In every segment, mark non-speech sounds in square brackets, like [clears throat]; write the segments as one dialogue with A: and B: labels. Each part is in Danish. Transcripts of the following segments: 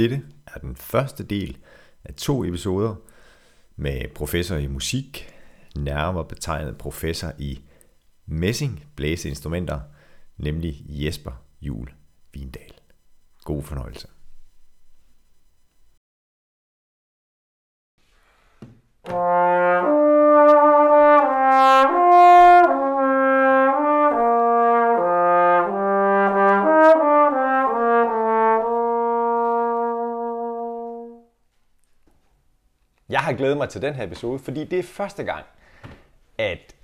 A: Dette er den første del af to episoder med professor i musik, nærmere betegnet professor i messing blæseinstrumenter, nemlig Jesper Jul Vindal. God fornøjelse.
B: Har glædet mig til den her episode, fordi det er første gang, at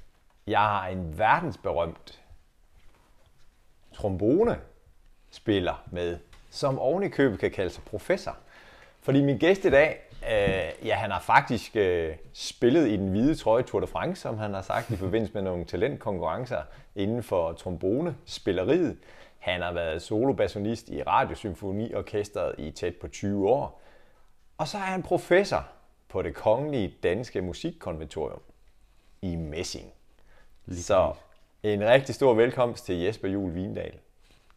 B: jeg har en verdensberømt trombone spiller med, som oven i købet kan kalde sig professor. Fordi min gæst i dag, øh, ja, han har faktisk øh, spillet i den hvide trøje Tour de France, som han har sagt i forbindelse med nogle talentkonkurrencer inden for trombone-spilleriet. Han har været solobassonist i Radiosymfoniorkestret i tæt på 20 år. Og så er han professor på det kongelige danske musikkonventorium i Messing. Så en rigtig stor velkomst til Jesper Jul Vindal.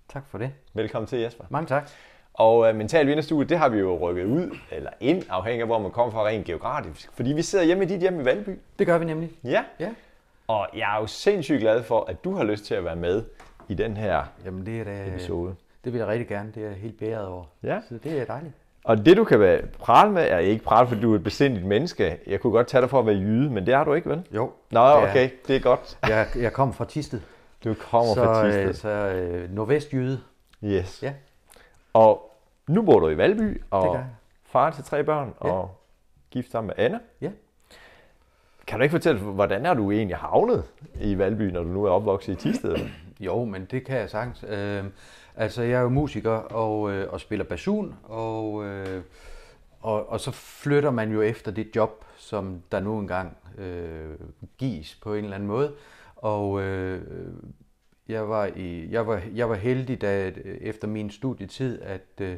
C: Tak for det.
B: Velkommen til Jesper.
C: Mange tak.
B: Og uh, Mental Vinderstudie, det har vi jo rykket ud, eller ind, afhængig af hvor man kommer fra rent geografisk. Fordi vi sidder hjemme i dit hjem i Valby.
C: Det gør vi nemlig.
B: Ja.
C: Ja.
B: Og jeg er jo sindssygt glad for, at du har lyst til at være med i den her
C: Jamen det er da,
B: episode.
C: det vil jeg rigtig gerne. Det er jeg helt bæret over.
B: Ja.
C: Så det er dejligt.
B: Og det du kan være prale med, er ikke prale, fordi du er et besindigt menneske. Jeg kunne godt tage dig for at være jyde, men det er du ikke, vel?
C: Jo.
B: Nå, okay, det er godt. [laughs]
C: Jeg, jeg kom fra Tisted.
B: Du kommer
C: så,
B: fra
C: øh,
B: Tisted.
C: Så øh, nordvestjyde.
B: Yes.
C: Ja.
B: Og nu bor du i Valby, og far til tre børn,
C: Ja.
B: og gift sammen med Anne.
C: Ja.
B: Kan du ikke fortælle, hvordan er du egentlig havnet i Valby, når du nu er opvokset i Tisted?
C: Jo, men det kan jeg sagtens. Øh, altså, jeg er jo musiker og, øh, og spiller basun, og, øh, og, og så flytter man jo efter det job, som der nu engang øh, gives på en eller anden måde. Og øh, jeg, var i, jeg, var, jeg var heldig, da efter min studietid, at, øh,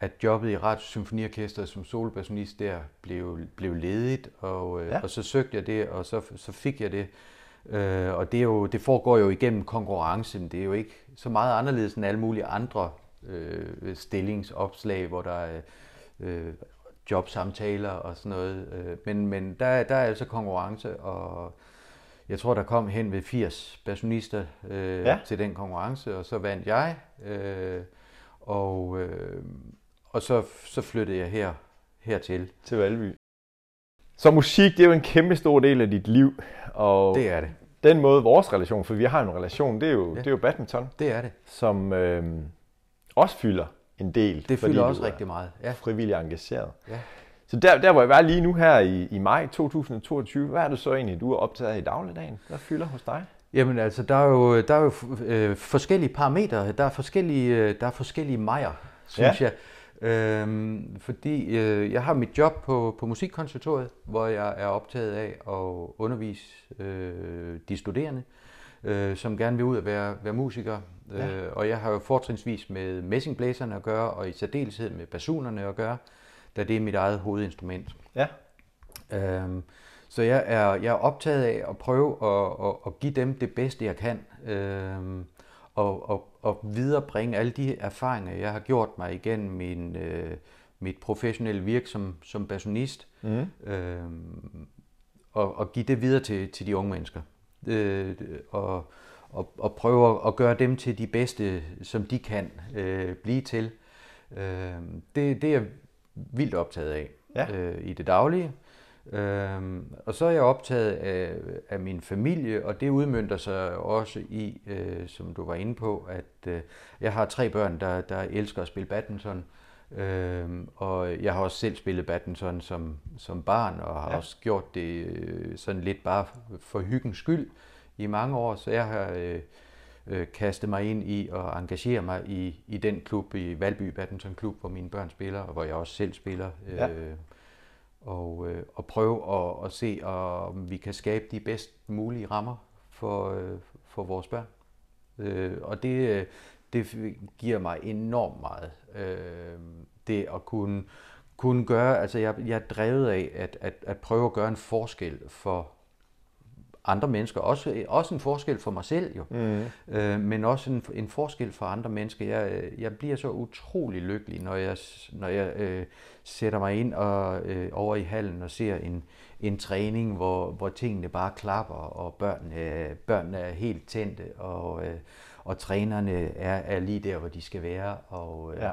C: at jobbet i Radiosymfoniorkestret som solobassonist der blev, blev ledigt, og, øh,
B: ja.
C: og så søgte jeg det, og så, så fik jeg det. Øh, og det, er jo, det foregår jo igennem konkurrence, men det er jo ikke så meget anderledes end alle mulige andre øh, stillingsopslag, hvor der er øh, jobsamtaler og sådan noget. Øh, men men der, der er altså konkurrence, og jeg tror, der kom hen ved 80 bassonister øh,
B: ja.
C: til den konkurrence, og så vandt jeg. Øh, og øh, og så, så flyttede jeg her hertil.
B: til Valby. Så musik, det er jo en kæmpe stor del af dit liv, og
C: Det er det.
B: den måde vores relation, for vi har en relation, det er jo,
C: Ja.
B: det er jo badminton,
C: Det er det.
B: som øh, også fylder en del.
C: Det fylder også rigtig meget. Ja.
B: frivillig engageret.
C: Ja.
B: Så der, der hvor jeg var lige nu her i, i maj 2022, hvad er det så egentlig, du er optaget af i dagligdagen? Hvad fylder hos dig?
C: Jamen altså, der er jo, der er jo øh, forskellige parametre, der er forskellige, øh, der er forskellige mejer, synes
B: Ja.
C: jeg. Øhm, fordi øh, jeg har mit job på, på Musikkonservatoriet, hvor jeg er optaget af at undervise øh, de studerende, øh, som gerne vil ud og være, være musikere.
B: Ja.
C: Øh, og jeg har jo fortrinsvis med messingblæserne at gøre, og i særdeleshed med basunerne at gøre, da det er mit eget hovedinstrument.
B: Ja.
C: Øhm, så jeg er, jeg er optaget af at prøve at, at, at give dem det bedste, jeg kan. Øhm, og, og, og viderebringe alle de erfaringer, jeg har gjort mig igennem min, øh, mit professionelle virke som, som bassonist.
B: Mm.
C: Øhm, og, og give det videre til, til de unge mennesker. Øh, og, og, og prøve at- at gøre dem til de bedste, som de kan øh, blive til. Øh, det, det er jeg vildt optaget af
B: Ja.
C: øh, i det daglige. Øhm, og så er jeg optaget af, af min familie, og det udmyndter sig også i, øh, som du var inde på, at øh, jeg har tre børn, der, der elsker at spille badminton. Øhm, og jeg har også selv spillet badminton som, som barn, og har
B: Ja.
C: også gjort det øh, sådan lidt bare for hyggens skyld i mange år. Så jeg har øh, øh, kastet mig ind i og engagere mig i, i den klub, i Valby Badminton Klub, hvor mine børn spiller, og hvor jeg også selv spiller. Øh,
B: Ja
C: og, øh, og prøve at, at se, om vi kan skabe de bedst mulige rammer for, øh, for vores børn. Øh, og det, øh, det giver mig enormt meget. Øh, det at kunne, kunne gøre, altså jeg, jeg er drevet af at, at, at prøve at gøre en forskel for andre mennesker. Også, også en forskel for mig selv jo, mm. øh, men også en, en forskel for andre mennesker. Jeg, jeg bliver så utrolig lykkelig, når jeg, når jeg øh, sætter mig ind og øh, over i hallen og ser en, en træning, hvor, hvor tingene bare klapper, og børnene, børnene er helt tændte, og, øh, og trænerne er, er lige der, hvor de skal være. Og, øh, ja.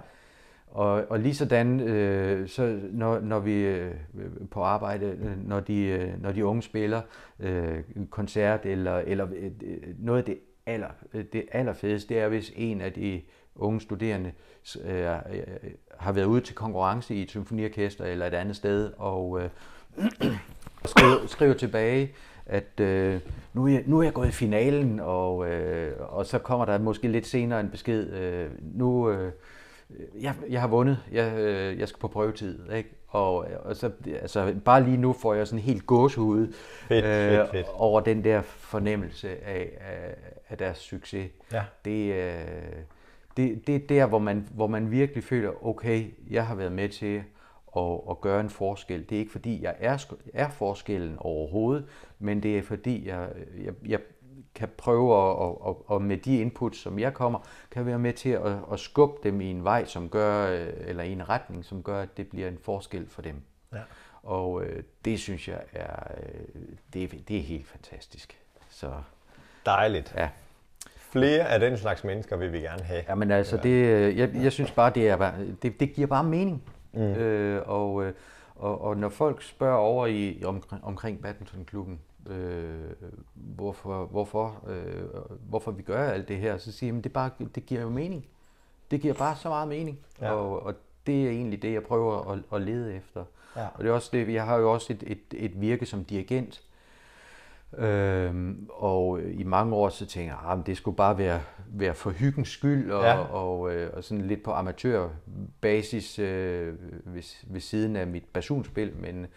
C: Og, og lige sådan, øh, så når, når vi øh, på arbejde, når de, øh, når de unge spiller øh, koncert eller, eller øh, øh noget af det aller, øh, det allerfedeste, det er, hvis en af de unge studerende øh, øh, har været ude til konkurrence i et symfoniorkester eller et andet sted og øh, [clears throat] skriver, skriver tilbage, at øh, nu, er jeg, nu er jeg gået i finalen, og, øh, og så kommer der måske lidt senere en besked, øh, nu... Øh, jeg, jeg har vundet, jeg, øh, jeg skal på prøvetid, ikke? Og, og så, altså, bare lige nu får jeg sådan helt gåsehud fedt, øh, fedt, fedt. over den der fornemmelse af, af, af deres succes. Ja. Det, øh, det, det er der, hvor man, hvor man virkelig føler, okay, jeg har været med til at, at gøre en forskel. Det er ikke fordi, jeg er, er forskellen overhovedet, men det er fordi, jeg, jeg, jeg, kan prøve at, og, og med de inputs, som jeg kommer, kan være med til at, at skubbe dem i en vej, som gør, øh, eller i en retning, som gør, at det bliver en forskel for dem. Ja. Og øh, det synes jeg er, øh, det, det er helt fantastisk. Så,
B: Dejligt. Ja. Flere af den slags mennesker vil vi gerne have.
C: Ja, men altså, det, øh, jeg, jeg synes bare, det, er, det, det giver bare mening. Mm. Øh, og, og, og når folk spørger over i om, omkring badmintonklubben, øh, hvorfor, hvorfor, øh, hvorfor vi gør alt det her, så siger jeg, at det, bare, det giver jo mening. Det giver bare så meget mening, ja. og, og det er egentlig det, jeg prøver at, at lede efter. Ja. Og det er også det, jeg har jo også et, et, et virke som dirigent, Øhm, og i mange år så tænkte jeg, at ah, det skulle bare være, være for hyggens skyld og, ja. og, og, øh, og sådan lidt på amatørbasis øh, ved, ved siden af mit basunspil, men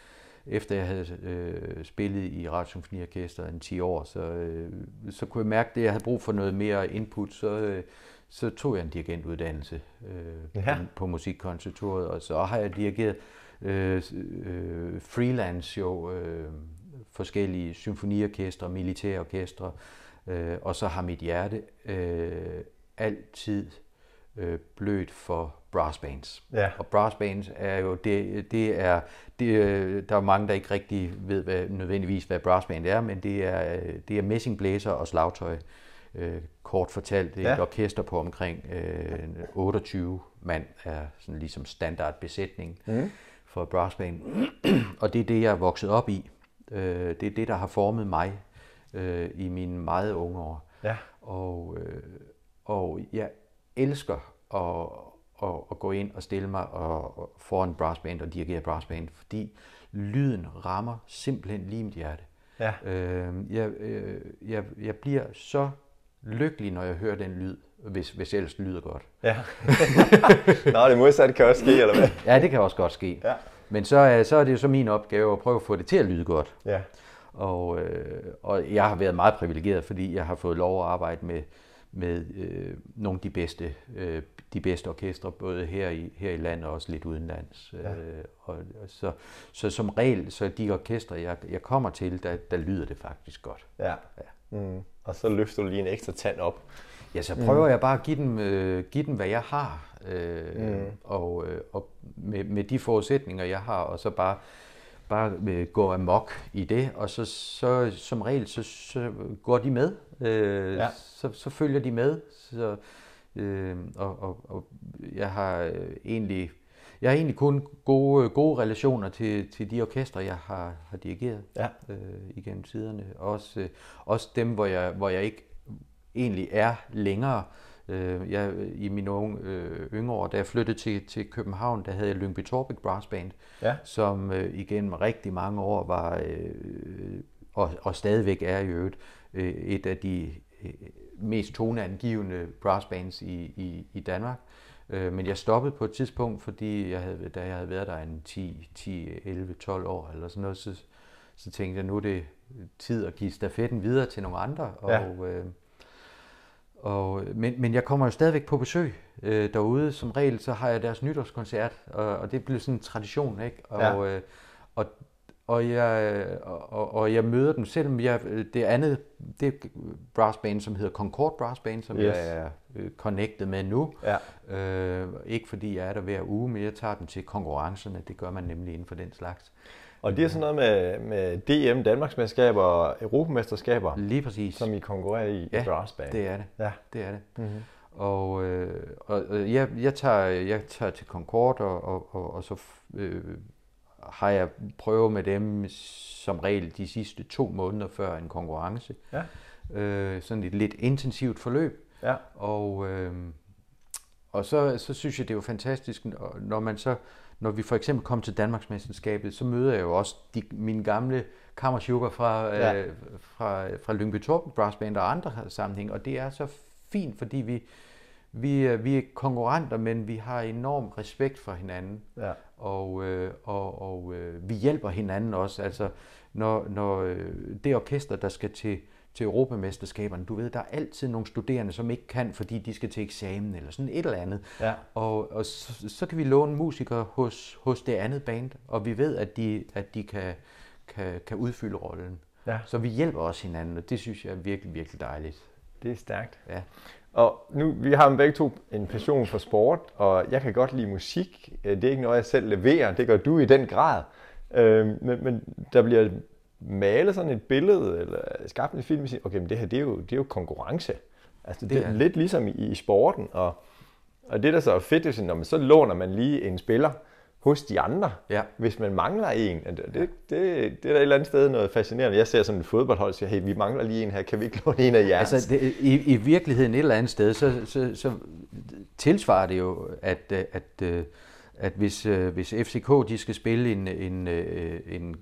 C: efter jeg havde øh, spillet i Radiosymfoniorkestret en 10 år, så, øh, så kunne jeg mærke, at jeg havde brug for noget mere input, så, øh, så tog jeg en dirigentuddannelse øh, ja. på, på Musikkonservatoriet, og så har jeg dirigeret øh, øh, freelance jo, øh, forskellige symfoniorkestre, militærorkestre, øh, og så har mit hjerte øh, altid øh, blødt for brassbands. Ja. Og brassbands er jo, det, det er, det, der er mange, der ikke rigtig ved hvad, nødvendigvis, hvad brassband er, men det er, det er messingblæser og slagtøj. Øh, kort fortalt, det er ja. et orkester på omkring øh, 28 mand er sådan ligesom standard besætning mm. for brassband. og det er det, jeg er vokset op i. Øh, det er det, der har formet mig øh, i mine meget unge år. Ja. Og, øh, og jeg elsker at, at, at gå ind og stille mig og, og foran brassband og dirigere brassband, fordi lyden rammer simpelthen lige mit hjerte. Ja. Øh, jeg, øh, jeg, jeg bliver så lykkelig, når jeg hører den lyd, hvis, hvis ellers det lyder godt. Ja. [laughs]
B: Nå, det modsatte kan også ske, eller hvad?
C: ja, det kan også godt ske. Ja. Men så, så er det jo så min opgave at prøve at få det til at lyde godt. Ja. Og, øh, og jeg har været meget privilegeret, fordi jeg har fået lov at arbejde med, med øh, nogle af de bedste, øh, de bedste orkestre, både her i, her i landet og også lidt udenlands. Ja. Øh, og, så, så som regel, så de orkestre, jeg, jeg kommer til, der, der lyder det faktisk godt. Ja.
B: ja. Mm. Og så løfter du lige en ekstra tand op.
C: Ja, så prøver mm. jeg bare at give dem, øh, give dem hvad jeg har, øh, mm. og, øh, og med, med de forudsætninger, jeg har, og så bare bare øh, gå amok i det, og så, så som regel, så, så går de med. Øh, ja. så, så følger de med. Så, øh, og, og, og jeg har øh, egentlig jeg har egentlig kun gode, gode relationer til, til de orkestre, jeg har, har dirigeret ja. øh, igennem tiderne. Også, øh, også dem, hvor jeg, hvor jeg ikke egentlig er længere. Øh, jeg, I mine unge, øh, yngre år, da jeg flyttede til, til København, der havde jeg Lyngby Torbæk Brass Band, ja. som øh, igennem rigtig mange år var, øh, og, og stadigvæk er i øvrigt, øh, et af de øh, mest toneangivende brassbands i, i, i Danmark. Øh, men jeg stoppede på et tidspunkt, fordi jeg havde, da jeg havde været der en 10, 10 11, 12 år eller sådan noget, så, så tænkte jeg, nu er det tid at give stafetten videre til nogle andre. Ja. Og, øh, og, men, men jeg kommer jo stadigvæk på besøg øh, derude. Som regel så har jeg deres nytårskoncert, og, og det bliver sådan en tradition, ikke? Og, ja. øh, og, og jeg, og, og jeg møder dem, selvom jeg, det andet, det brass band, som hedder Concord Brass Band, som yes. Jeg er øh, connected med nu.
B: Ja.
C: Øh, ikke fordi jeg er der hver uge, men jeg tager dem til konkurrencerne. Det gør man nemlig inden for den slags.
B: Og det er sådan noget med, med DM, Danmarksmesterskaber og Europamesterskaber,
C: Lige præcis.
B: som I konkurrerer i
C: Ja,
B: i brass band.
C: det er det.
B: Ja.
C: Det er det.
B: Mm-hmm.
C: Og, øh, og og jeg, jeg, tager, jeg tager til Concord, og, og, og, og så øh, har jeg prøvet med dem som regel de sidste to måneder før en konkurrence.
B: Ja.
C: Øh, sådan et lidt intensivt forløb.
B: Ja.
C: Og, øh, og så, så synes jeg, det er jo fantastisk, når- man så, når vi for eksempel kom til Danmarksmesterskabet, så møder jeg jo også de, mine gamle kammersugar fra,
B: Ja.
C: ja. øh, fra, fra Lyngby Torben Brass Band og andre sammenhæng, og det er så fint, fordi vi, vi, vi er konkurrenter, men vi har enorm respekt for hinanden,
B: Ja.
C: Og, øh, og, og øh, vi hjælper hinanden også. Altså, når, når øh, det orkester, der skal til, til Europamesterskaberne, du ved, der er altid nogle studerende, som ikke kan, fordi de skal til eksamen eller sådan et eller andet.
B: Ja.
C: Og, og så, så kan vi låne musikere hos, hos det andet band, og vi ved, at de, at de kan, kan, kan udfylde rollen.
B: Ja.
C: Så vi hjælper også hinanden, og det synes jeg er virkelig, virkelig dejligt.
B: Det er stærkt.
C: Ja.
B: Og nu, vi har begge to en passion for sport, og jeg kan godt lide musik. Øh, Det er ikke noget, jeg selv leverer. Det gør du i den grad. Øh, Men, men der bliver malet sådan et billede, eller skabt en film, og siger, okay, men det her, det er jo, det er jo konkurrence. Altså, det,
C: Det er det.
B: lidt ligesom i, i sporten, og, og det, der så er fedt, det er når man så låner man lige en spiller hos de andre,
C: Ja.
B: hvis man mangler en. Det, det, det, det er der et eller andet sted noget fascinerende. Jeg ser sådan et fodboldhold og siger, hey, vi mangler lige en her, kan vi ikke låne en af jeres?
C: Altså, det, i, i virkeligheden et eller andet sted, så, så, så tilsvarer det jo, at, øh, at, øh, at hvis, øh, hvis FCK de skal spille en, en, en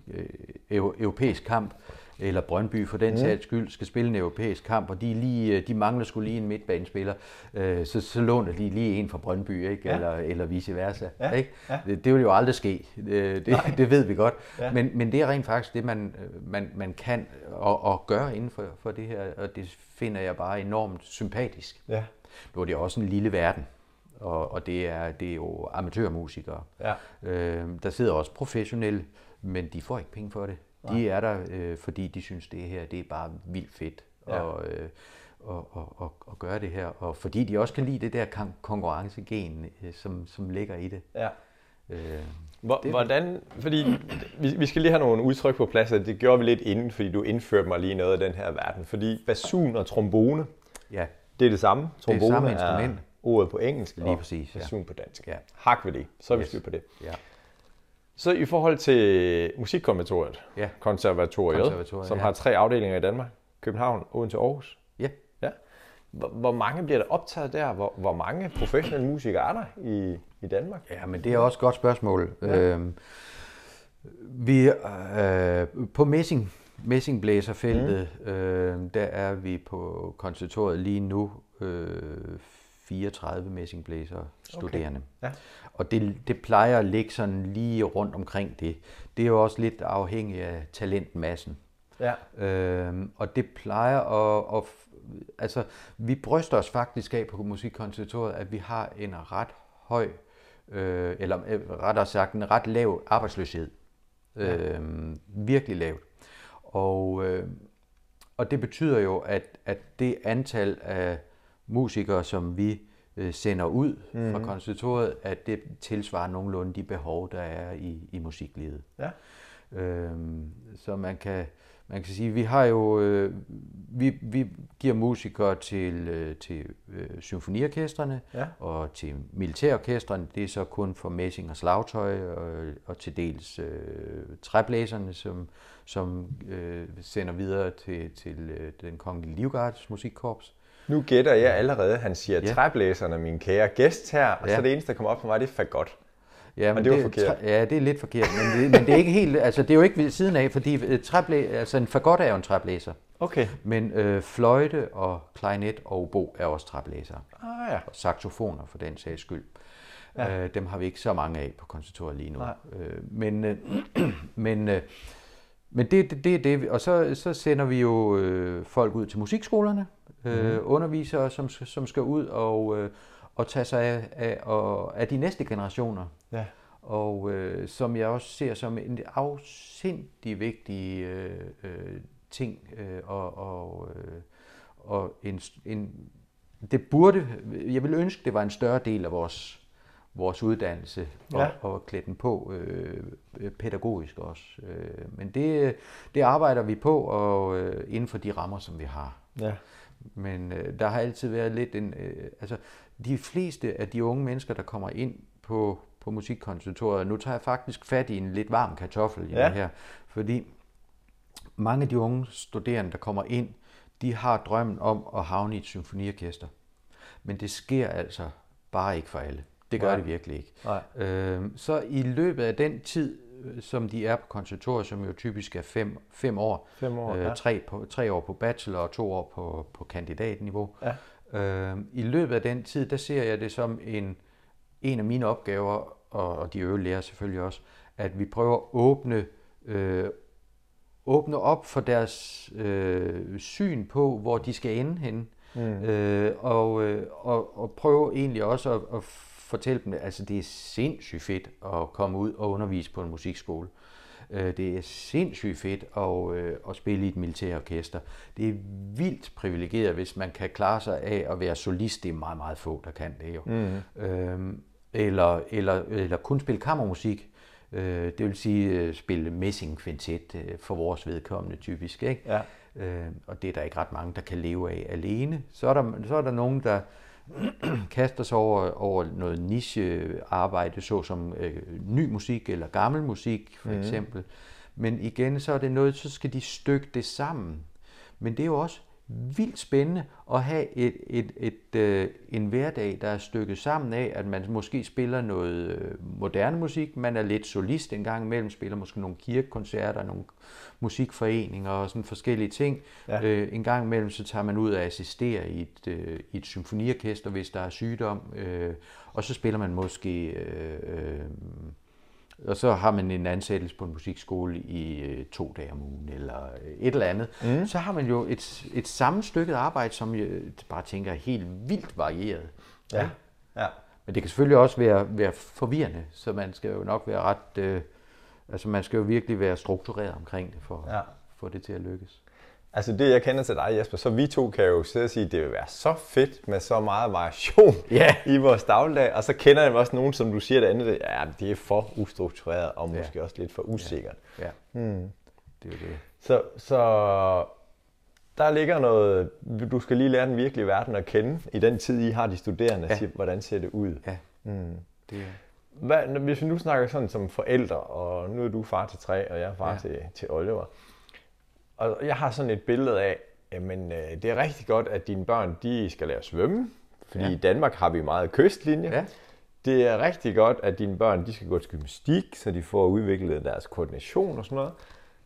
C: eu- europæisk kamp, eller Brøndby for den sags skyld skal spille en europæisk kamp, og de, lige, øh, de mangler skulle lige en midtbanespiller, øh, så, så låner de lige en fra Brøndby, ikke?
B: Ja.
C: Eller, eller vice versa.
B: Ja,
C: Ikke?
B: ja.
C: Det, det vil jo aldrig ske, det, det, [laughs] det ved vi godt.
B: Ja.
C: Men, men det er rent faktisk det, man, øh, man, man kan og, og gøre inden for, for det her, og det finder jeg bare enormt sympatisk.
B: Ja,
C: Nu er det også en lille verden, og, og det, er, det er jo amatørmusikere.
B: ja.
C: Øh, der sidder også professionelle, men de får ikke penge for det. De er der, øh, fordi de synes, det her det er bare vildt fedt
B: Ja.
C: og, øh, og, og, og, og gøre det her. Og fordi de også kan lide det der kon- konkurrencegen, øh, som, som ligger i det.
B: ja.
C: Øh,
B: Hvor,
C: Det-
B: hvordan, fordi vi, vi skal lige have nogle udtryk på plads, og det gjorde vi lidt inden, fordi du indførte mig lige noget af den her verden. Fordi basun og trombone,
C: ja,
B: det er det samme. Trombone
C: samme instrument.
B: ordet på engelsk,
C: Lige
B: og
C: præcis, ja.
B: basun på dansk.
C: Ja.
B: Hak ved det, så er vi
C: Yes.
B: styr på det.
C: ja,
B: Så i forhold til musikkonservatoriet,
C: ja.
B: konservatoriet,
C: Konservatoriet,
B: som
C: ja.
B: har tre afdelinger i Danmark, København, Odense og Aarhus.
C: ja.
B: Ja. Hvor, hvor mange bliver der optaget der? Hvor, hvor mange professionelle musikere er der i, i Danmark?
C: Ja, men det er også et godt spørgsmål. Ja. Øhm, vi øh, på Messing, Messingblæserfeltet, mm. øh, der er vi på konservatoriet lige nu øh, 34 messingblæser studerende.
B: Ja.
C: Og det, det plejer at ligge sådan lige rundt omkring det. Det er jo også lidt afhængigt af talentmassen.
B: Ja.
C: Øhm, og det plejer at, at... Altså, vi bryster os faktisk af på Musikkonservatoriet, at vi har en ret høj, øh, eller øh, rettere sagt en ret lav arbejdsløshed. Ja. Øhm, virkelig lavt. Og, øh, og det betyder jo, at, at det antal af musikere, som vi øh, sender ud mm-hmm. fra konservatoriet, at det tilsvarer nogenlunde de behov, der er i, i musiklivet.
B: Ja.
C: Øhm, så man kan, man kan sige, vi har jo, øh, vi, vi giver musikere til, øh, til øh, symfoniorkestrene
B: Ja.
C: og til militærorkestrene. Det er så kun for messing og slagtøj og, og til dels øh, træblæserne, som, som øh, sender videre til, til øh, den kongelige livgardes musikkorps.
B: Nu gætter jeg allerede, han siger
C: Ja.
B: træblæserne, min kære gæst her, og
C: Ja.
B: så det eneste, der kommer op for mig, det er fagot.
C: Ja,
B: Og det var forkert.
C: Træ, ja, det er lidt forkert, men det, men det er ikke helt, altså det er jo ikke ved siden af, fordi øh, træblæ, altså en fagot er jo en træblæser.
B: Okay.
C: Men øh, fløjte og klarinet og obo er også træblæsere.
B: Ah ja.
C: Og saxofoner for den sags skyld. Ja. Øh, dem har vi ikke så mange af på konservatoriet lige nu.
B: Nej.
C: Øh, men øh, [clears throat] men, øh, men det, det, det det. Og så, så sender vi jo øh, folk ud til musikskolerne. Øh,
B: Mhm.
C: Undervisere, som, som skal ud og, øh, og tage sig af, af, og, af de næste generationer.
B: Ja.
C: og øh, som jeg også ser som en afsindig vigtig øh, øh, ting, øh, og, og, øh, og en, en, det burde, jeg vil ønske, det var en større del af vores, vores uddannelse, og, ja. og klæde den på øh, pædagogisk også. Øh, men det, det arbejder vi på, og øh, inden for de rammer, som vi har. Ja. Men øh, der har altid været lidt en... Øh, altså, de fleste af de unge mennesker, der kommer ind på, på musikkonservatoriet, nu tager jeg faktisk fat i en lidt varm kartoffel i ja. det her, fordi mange af de unge studerende, der kommer ind, de har drømmen om at havne i et symfoniorkester. Men det sker altså bare ikke for alle. Det gør Nej. det virkelig ikke. Nej. Øh, så i løbet af den tid, som de er på konservatoriet, som jo typisk er fem, fem år,
B: fem år
C: øh,
B: ja.
C: tre, på, tre år på bachelor og to år på, på kandidatniveau. Ja. Øh, I løbet af den tid, der ser jeg det som en, en af mine opgaver, og, og de øvrige lærer selvfølgelig også, at vi prøver at åbne, øh, åbne op for deres øh, syn på, hvor de skal ende henne. Mm. Øh, og, øh, og, og prøve egentlig også at, at fortælle dem, altså det er sindssygt fedt at komme ud og undervise på en musikskole. Øh, det er sindssygt fedt at, øh, at spille i et militærorkester. Det er vildt privilegeret, hvis man kan klare sig af at være solist. Det er meget, meget få, der kan det jo. Mm. Øhm, eller, eller, eller kun spille kammermusik. Øh, det vil sige spille messing kvintet for vores vedkommende typisk. Ikke? Ja. og det er der ikke ret mange, der kan leve af alene. Så er der, så er der nogen, der [clears throat] kaster sig over, over noget nichearbejde, såsom øh, ny musik eller gammel musik for mm. eksempel. Men igen, så er det noget, så skal de stykke det sammen. Men det er jo også vildt spændende at have et, et, et, øh, en hverdag, der er stykket sammen af, at man måske spiller noget øh, moderne musik, man er lidt solist en gang imellem, spiller måske nogle kirkekoncerter, nogle musikforeninger og sådan forskellige ting. Ja. Øh, en gang imellem så tager man ud og assisterer i et, øh, i et symfoniorkester, hvis der er sygdom, øh, og så spiller man måske... Øh, øh, og så har man en ansættelse på en musikskole i øh, to dage om ugen, eller øh, et eller andet. Mm. Så har man jo et, et sammenstykket arbejde, som jeg bare tænker er helt vildt varieret. Ja. ja. Men det kan selvfølgelig også være, være forvirrende, så man skal jo nok være ret... Øh, altså man skal jo virkelig være struktureret omkring det, for ja. få det til at lykkes.
B: Altså det, jeg kender til dig, Jesper, så vi to kan jo sidde og sige, at det vil være så fedt med så meget variation [laughs] yeah. i vores dagligdag. Og så kender jeg også nogen, som du siger det andet, ja, det er for ustruktureret og måske yeah. også lidt for usikkert. Ja, yeah. hmm. det er det. Så, så der ligger noget, du skal lige lære den virkelige verden at kende i den tid, I har de studerende. Ja. Siger, hvordan ser det ud? Ja, hmm. det er hvad, hvis vi nu snakker sådan som forældre, og nu er du far til tre, og jeg er far ja. til, til Oliver. Og jeg har sådan et billede af, jamen øh, det er rigtig godt, at dine børn de skal lære at svømme, fordi ja. i Danmark har vi meget kystlinje. Ja. Det er rigtig godt, at dine børn de skal gå til gymnastik, så de får udviklet deres koordination og sådan noget.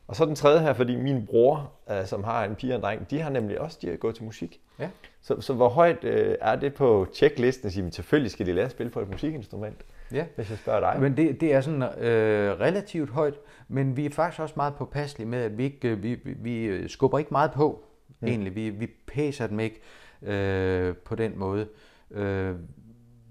B: Og så den tredje her, fordi min bror, øh, som har en pige og en dreng, de har nemlig også de har gået til musik. Ja. Så, så hvor højt øh, er det på checklisten at sige, selvfølgelig skal de lære at spille på et musikinstrument? Ja. Hvis jeg spørger dig.
C: Men det, det er sådan øh, relativt højt, men vi er faktisk også meget påpasselige med, at vi ikke, øh, vi, vi øh, skubber ikke meget på, mm. egentlig. Vi, vi pæser dem ikke øh, på den måde. Øh,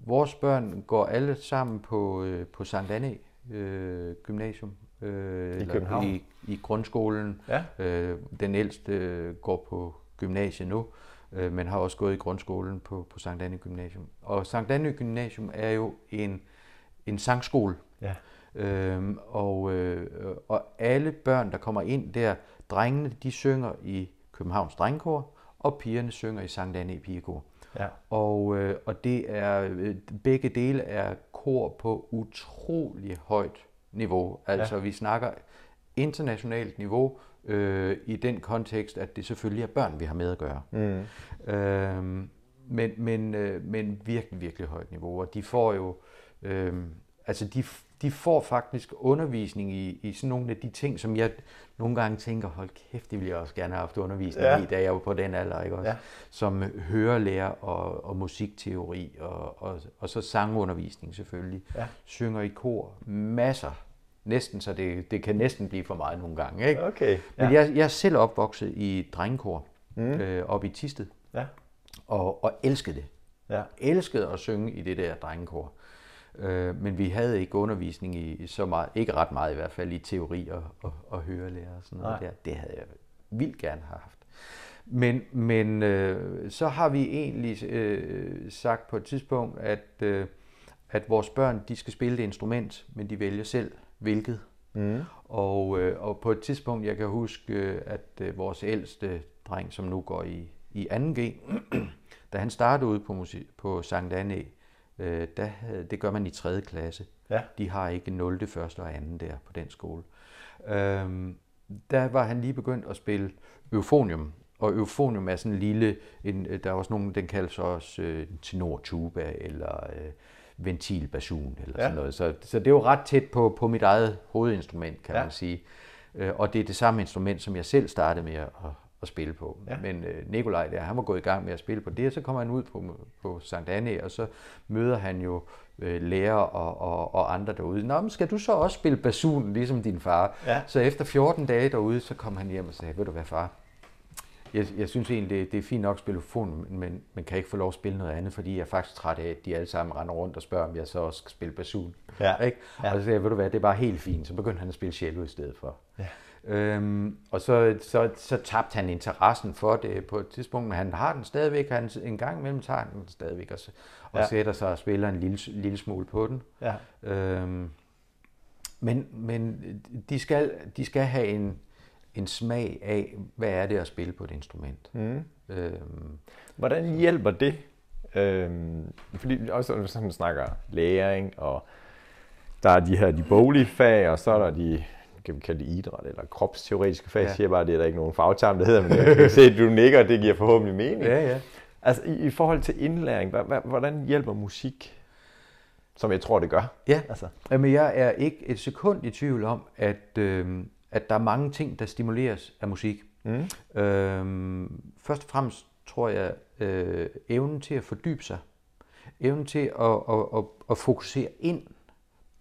C: vores børn går alle sammen på, øh, på Sankt Anne øh, Gymnasium.
B: Øh, I København?
C: I, i grundskolen. Ja. Øh, den ældste øh, går på gymnasiet nu, øh, men har også gået i grundskolen på, på Sankt Anne Gymnasium. Og Sankt Anne Gymnasium er jo en en sangskole. Ja. Øhm, og, øh, og alle børn, der kommer ind der, drengene, de synger i Københavns Drengekor, og pigerne synger i Sankt Anne Pigekor. Ja. Og, øh, og det er, øh, begge dele er kor på utrolig højt niveau. Altså ja. vi snakker internationalt niveau øh, i den kontekst, at det selvfølgelig er børn, vi har med at gøre. Mm. Øhm, men, men, øh, men virkelig, virkelig højt niveau, og de får jo Øhm, altså de, de får faktisk undervisning i, i sådan nogle af de ting, som jeg nogle gange tænker, hold kæft, det ville jeg også gerne have haft undervisning ja. i, da jeg var på den alder, ikke også? Ja. Som hørelærer og, og musikteori, og, og, og så sangundervisning selvfølgelig. Ja. Synger i kor, masser. Næsten, så det, det kan næsten blive for meget nogle gange, ikke?
B: Okay.
C: Ja. Men jeg, jeg er selv opvokset i drengekor, mm. øh, oppe i Tisted, ja. og, og elskede det. Ja. Elskede at synge i det der drengekor. Øh, men vi havde ikke undervisning i så meget, ikke ret meget i hvert fald i teori og, og, og hørelære og sådan noget
B: Nej.
C: der. Det havde jeg vildt gerne haft. Men, men øh, så har vi egentlig øh, sagt på et tidspunkt, at, øh, at vores børn de skal spille det instrument, men de vælger selv hvilket.
B: Mm.
C: Og, øh, og på et tidspunkt, jeg kan huske, øh, at øh, vores ældste dreng, som nu går i, i 2G, [clears throat] da han startede ude på, musik, på Sankt Anne, øh, der, det gør man i 3. klasse.
B: Ja.
C: De har ikke 0., 1. og 2. der på den skole. Øhm, der var han lige begyndt at spille eufonium. Og eufonium er sådan en lille, en, der er også nogen, den kaldes også øh, tenortuba eller øh, ventilbasun eller
B: Ja.
C: sådan noget. Så, så det er jo ret tæt på, på mit eget hovedinstrument, kan
B: Ja.
C: man sige. Øh, og det er det samme instrument, som jeg selv startede med at, at spille på.
B: Ja.
C: Men øh, Nikolaj der, han var gået i gang med at spille på det, og så kommer han ud på, på Sankt Anne, og så møder han jo øh, lærer og, og, og andre derude. Nå, men skal du så også spille basun, ligesom din far?
B: Ja.
C: Så efter 14 dage derude, så kom han hjem og sagde, ved du hvad far, jeg, jeg synes egentlig, det, det er fint nok at spille fon, men man kan ikke få lov at spille noget andet, fordi jeg er faktisk træt af, at de alle sammen render rundt og spørger, om jeg så også skal spille basun.
B: Ja.
C: Ikke?
B: Ja.
C: Og så sagde jeg, ved du hvad, det er bare helt fint. Så begyndte han at spille cello i stedet for.
B: Ja.
C: Øhm, og så, så, så tabte han interessen for det på et tidspunkt, men han har den stadigvæk. Han en gang imellem tager han den stadigvæk og, og
B: Ja.
C: sætter sig og spiller en lille, lille smule på den.
B: Ja.
C: Øhm, men men de, skal, de skal have en, en smag af, hvad er det at spille på et instrument.
B: Mm.
C: Øhm,
B: Hvordan hjælper det? Øhm, fordi også når sådan snakker læring, og der er de her de boglige fag, og så er der de, kan vi kalde det idræt, eller kropsteoretiske fag, ja.
C: Ja.
B: siger bare, det er der ikke nogen fagterm, der hedder, men jeg kan se, at du nikker, det giver forhåbentlig mening.
C: ja.
B: Altså i, i forhold til indlæring, hvordan hjælper musik, som jeg tror, det gør?
C: Ja,
B: Altså,
C: Jamen, jeg er ikke et sekund i tvivl om, at, øh, at der er mange ting, der stimuleres af musik.
B: mm.
C: Øh, først og fremmest tror jeg, øh, evnen til at fordybe sig, evnen til at, at, at, at fokusere ind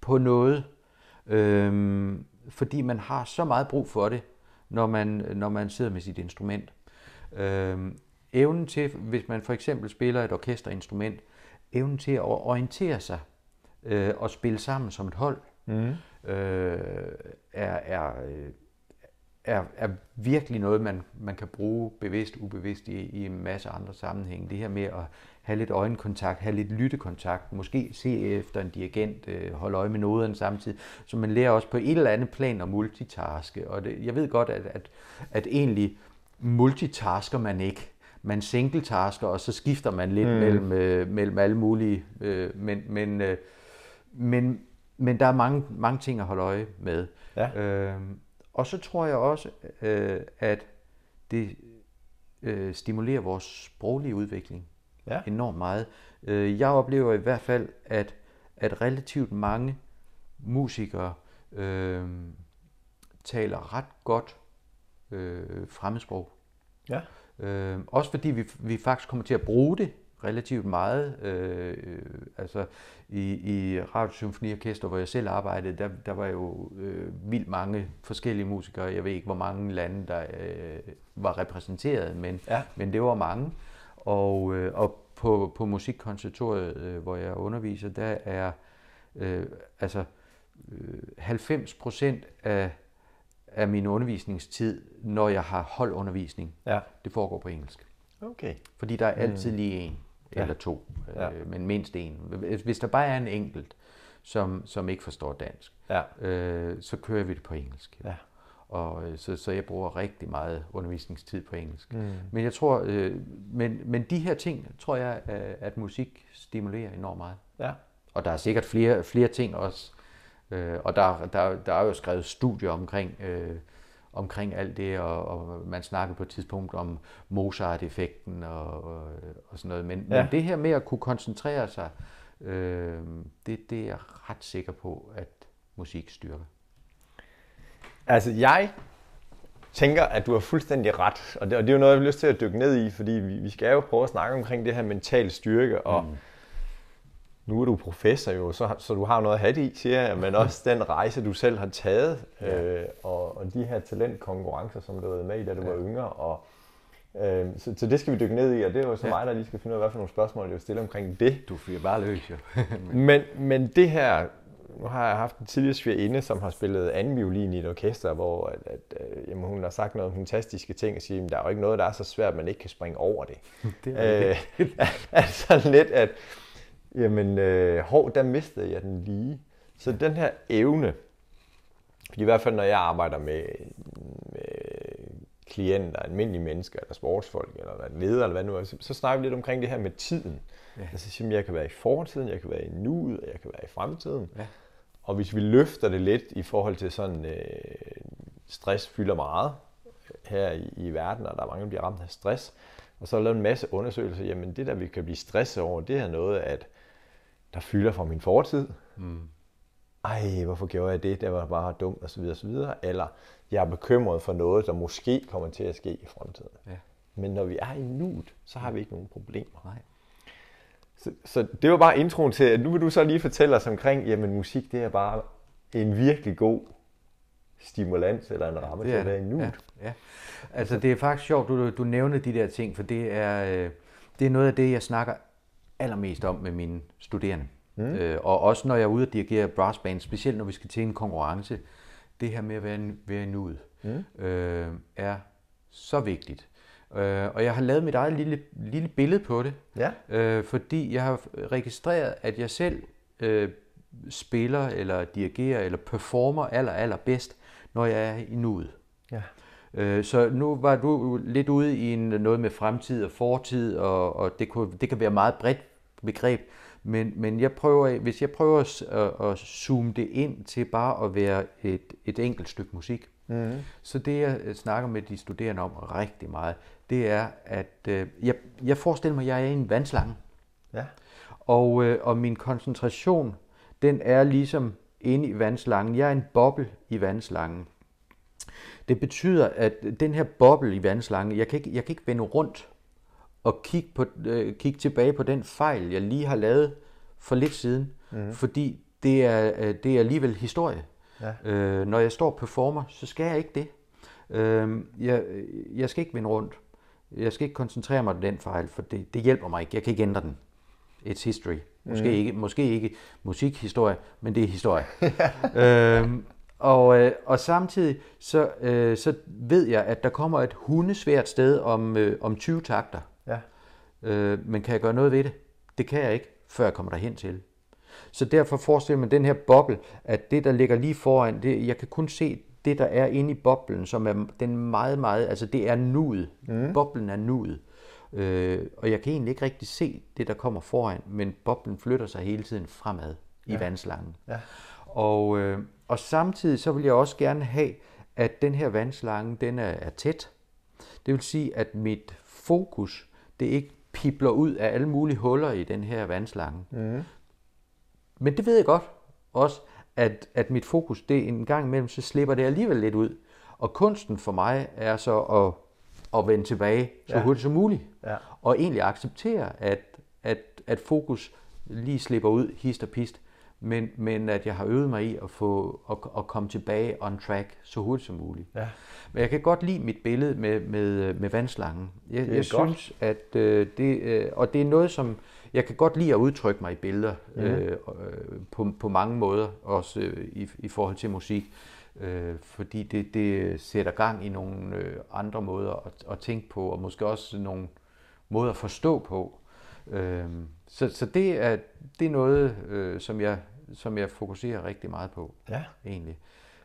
C: på noget, øh, fordi man har så meget brug for det, når man, når man sidder med sit instrument. Øh, evnen til, hvis man for eksempel spiller et orkesterinstrument, evnen til at orientere sig øh, og spille sammen som et hold,
B: Mm.
C: øh, er, er, øh, er, er virkelig noget, man, man kan bruge bevidst, ubevidst i, i en masse andre sammenhænge. Det her med at have lidt øjenkontakt, have lidt lyttekontakt, måske se efter en dirigent, øh, holde øje med noderne samtidig, så man lærer også på et eller andet plan at multitaske. Og det, jeg ved godt, at, at, at egentlig multitasker man ikke. Man singletasker, og så skifter man lidt mm. mellem, øh, mellem alle mulige. Øh, men, men, øh, men, men der er mange, mange ting at holde øje med.
B: Ja.
C: Øhm, og så tror jeg også, øh, at det øh, stimulerer vores sproglige udvikling
B: Ja.
C: enormt meget. Øh, jeg oplever i hvert fald, at, at relativt mange musikere øh, taler ret godt øh, fremmedsprog.
B: Ja.
C: Øh, også fordi vi, vi faktisk kommer til at bruge det relativt meget. Øh, altså i, i Radio Symfoniorkester, hvor jeg selv arbejdede, der, der var jo øh, vildt mange forskellige musikere. Jeg ved ikke, hvor mange lande, der øh, var repræsenteret, men,
B: Ja.
C: men det var mange. Og, øh, og på, på Musikkonservatoriet, øh, hvor jeg underviser, der er øh, altså øh, 90 procent af, af min undervisningstid, når jeg har holdundervisning,
B: Ja.
C: det foregår på engelsk.
B: Okay.
C: Fordi der er altid lige en
B: Ja.
C: eller to,
B: Ja.
C: øh, men mindst en. Hvis- der bare er en enkelt, som, som ikke forstår dansk,
B: Ja.
C: øh, så kører vi det på engelsk.
B: Ja.
C: Og øh, så, så jeg bruger rigtig meget undervisningstid på engelsk.
B: Mm.
C: Men jeg tror, øh, men, men de her ting, tror jeg, øh, at musik stimulerer enormt meget.
B: Ja.
C: Og der er sikkert flere, flere ting også. Øh, og der, der, der er jo skrevet studier omkring, øh, omkring alt det, og, og man snakker på et tidspunkt om Mozart-effekten og, og, og sådan noget. Men,
B: Ja.
C: men det her med at kunne koncentrere sig, øh, det, det er jeg ret sikker på, at musik styrker.
B: Altså, jeg tænker, at du har fuldstændig ret, og det, og det er jo noget, jeg har lyst til at dykke ned i, fordi vi, vi skal jo prøve at snakke omkring det her mental styrke, og mm. Nu er du professor jo, så, så du har noget at have det i, siger jeg, men også [laughs] den rejse, du selv har taget,
C: Ja.
B: øh, og, og de her talentkonkurrencer, som du har været med i, da du ja. var yngre, og Øh, så, så det skal vi dykke ned i, og det er jo så
C: Ja.
B: mig, der lige skal finde ud af, hvad for nogle spørgsmål, jeg vil stille omkring det.
C: Du fyrer bare løs, jo. [laughs]
B: Men, men det her, nu har jeg haft en tidligere svigerinde, som har spillet anden violin i et orkester, hvor at, at, øh, jamen, hun har sagt nogle fantastiske ting og siger, at der er jo ikke noget, der er så svært, at man ikke kan springe over det. [laughs]
C: Det er
B: øh, altså lidt, at jamen, øh, hov, der mistede jeg den lige. Så den her evne, i hvert fald når jeg arbejder med, med klienter, almindelige mennesker, eller sportsfolk, eller hvad leder, eller hvad nu så, så snakker vi lidt omkring det her med tiden. Ja. Altså, jeg kan være i fortiden, jeg kan være i nuet, og jeg kan være i fremtiden.
C: Ja.
B: Og hvis vi løfter det lidt i forhold til sådan, øh, stress fylder meget her i, i verden, og der er mange, der bliver ramt af stress, og så har lavet en masse undersøgelser, jamen det der, vi kan blive stresset over, det er noget, at der fylder fra min fortid. Mm. Ej, hvorfor gjorde jeg det? Det var bare dumt, og så videre, og så videre. Eller jeg er bekymret for noget, der måske kommer til at ske i fremtiden.
C: Ja.
B: Men når vi er i nuet, så har vi ikke nogen problemer.
C: Nej.
B: Så, så det var bare introen til, at nu vil du så lige fortælle os omkring, jamen musik, det er bare en virkelig god stimulans eller en ramme til at være i nuet.
C: Ja, ja. Altså det er faktisk sjovt, du, du nævner de der ting, for det er, øh, det er noget af det, jeg snakker allermest om med mine studerende. Mm. Øh, og også når jeg er ude og dirigere brassband, specielt når vi skal til en konkurrence, det her med at være, være i nuet, mm. øh, er så vigtigt. Øh, og jeg har lavet mit eget lille, lille billede på det,
B: Ja.
C: øh, fordi jeg har registreret, at jeg selv øh, spiller, eller dirigerer, eller performer aller, aller bedst, når jeg er i nuet.
B: Ja.
C: Øh, Så nu var du lidt ude i en, noget med fremtid og fortid, og, og det, kunne, det kan være meget bredt begreb, men, men jeg prøver, hvis jeg prøver at, at zoome det ind til bare at være et, et enkelt stykke musik, mm. så det jeg øh, snakker med de studerende om rigtig meget, det er, at øh, jeg, jeg forestiller mig, at jeg er i en vandslange,
B: Ja.
C: og, øh, og min koncentration, den er ligesom inde i vandslangen. Jeg er en boble i vandslangen. Det betyder, at den her boble i vandslangen, jeg kan ikke, jeg kan ikke vende rundt og kigge, på, øh, kigge tilbage på den fejl, jeg lige har lavet for lidt siden, mm. fordi det er, øh, det er alligevel historie. Ja. Øh, når jeg står og performer, så skal jeg ikke det. Øh, jeg, jeg skal ikke vende rundt. Jeg skal ikke koncentrere mig på den fejl, for det, det hjælper mig ikke. Jeg kan ikke ændre den. It's history. Måske, mm. ikke, måske ikke musikhistorie, men det er historie. [laughs] [laughs] øhm, og, øh, og samtidig så, øh, så ved jeg, at der kommer et hundesvært sted om, øh, om 20 takter.
B: Ja.
C: Øh, men kan jeg gøre noget ved det? Det kan jeg ikke, før jeg kommer derhen til. Så derfor forestiller man den her boble, at det, der ligger lige foran, det, jeg kan kun se det, der er inde i boblen, som er den meget, meget, altså det er nuet. Mm. Boblen er nuet. Øh, og jeg kan egentlig ikke rigtig se det, der kommer foran, men boblen flytter sig hele tiden fremad i vandslangen.
B: Ja.
C: Og, øh, og samtidig så vil jeg også gerne have, at den her vandslange, den er, er tæt. Det vil sige, at mit fokus, det ikke pipler ud af alle mulige huller i den her vandslange. Mm. Men det ved jeg godt også, at, at mit fokus, det en gang imellem, så slipper det alligevel lidt ud. Og kunsten for mig er så at, at vende tilbage så
B: Ja.
C: hurtigt som muligt.
B: Ja.
C: Og egentlig acceptere, at, at, at fokus lige slipper ud, hist og pist, men, men at jeg har øvet mig i at, få, at, at komme tilbage on track så hurtigt som muligt.
B: Ja.
C: Men jeg kan godt lide mit billede med, med, med vandslangen. Jeg,
B: er
C: jeg
B: godt.
C: synes, at øh, det, øh, og det er noget, som jeg kan godt lide at udtrykke mig i billeder mm. øh, på, på mange måder, også øh, i, i forhold til musik. Øh, fordi det, det sætter gang i nogle øh, andre måder at, at tænke på, og måske også nogle måder at forstå på. Øh, så så det, er, det er noget, øh, som, jeg, som jeg fokuserer rigtig meget på
B: Ja.
C: egentlig.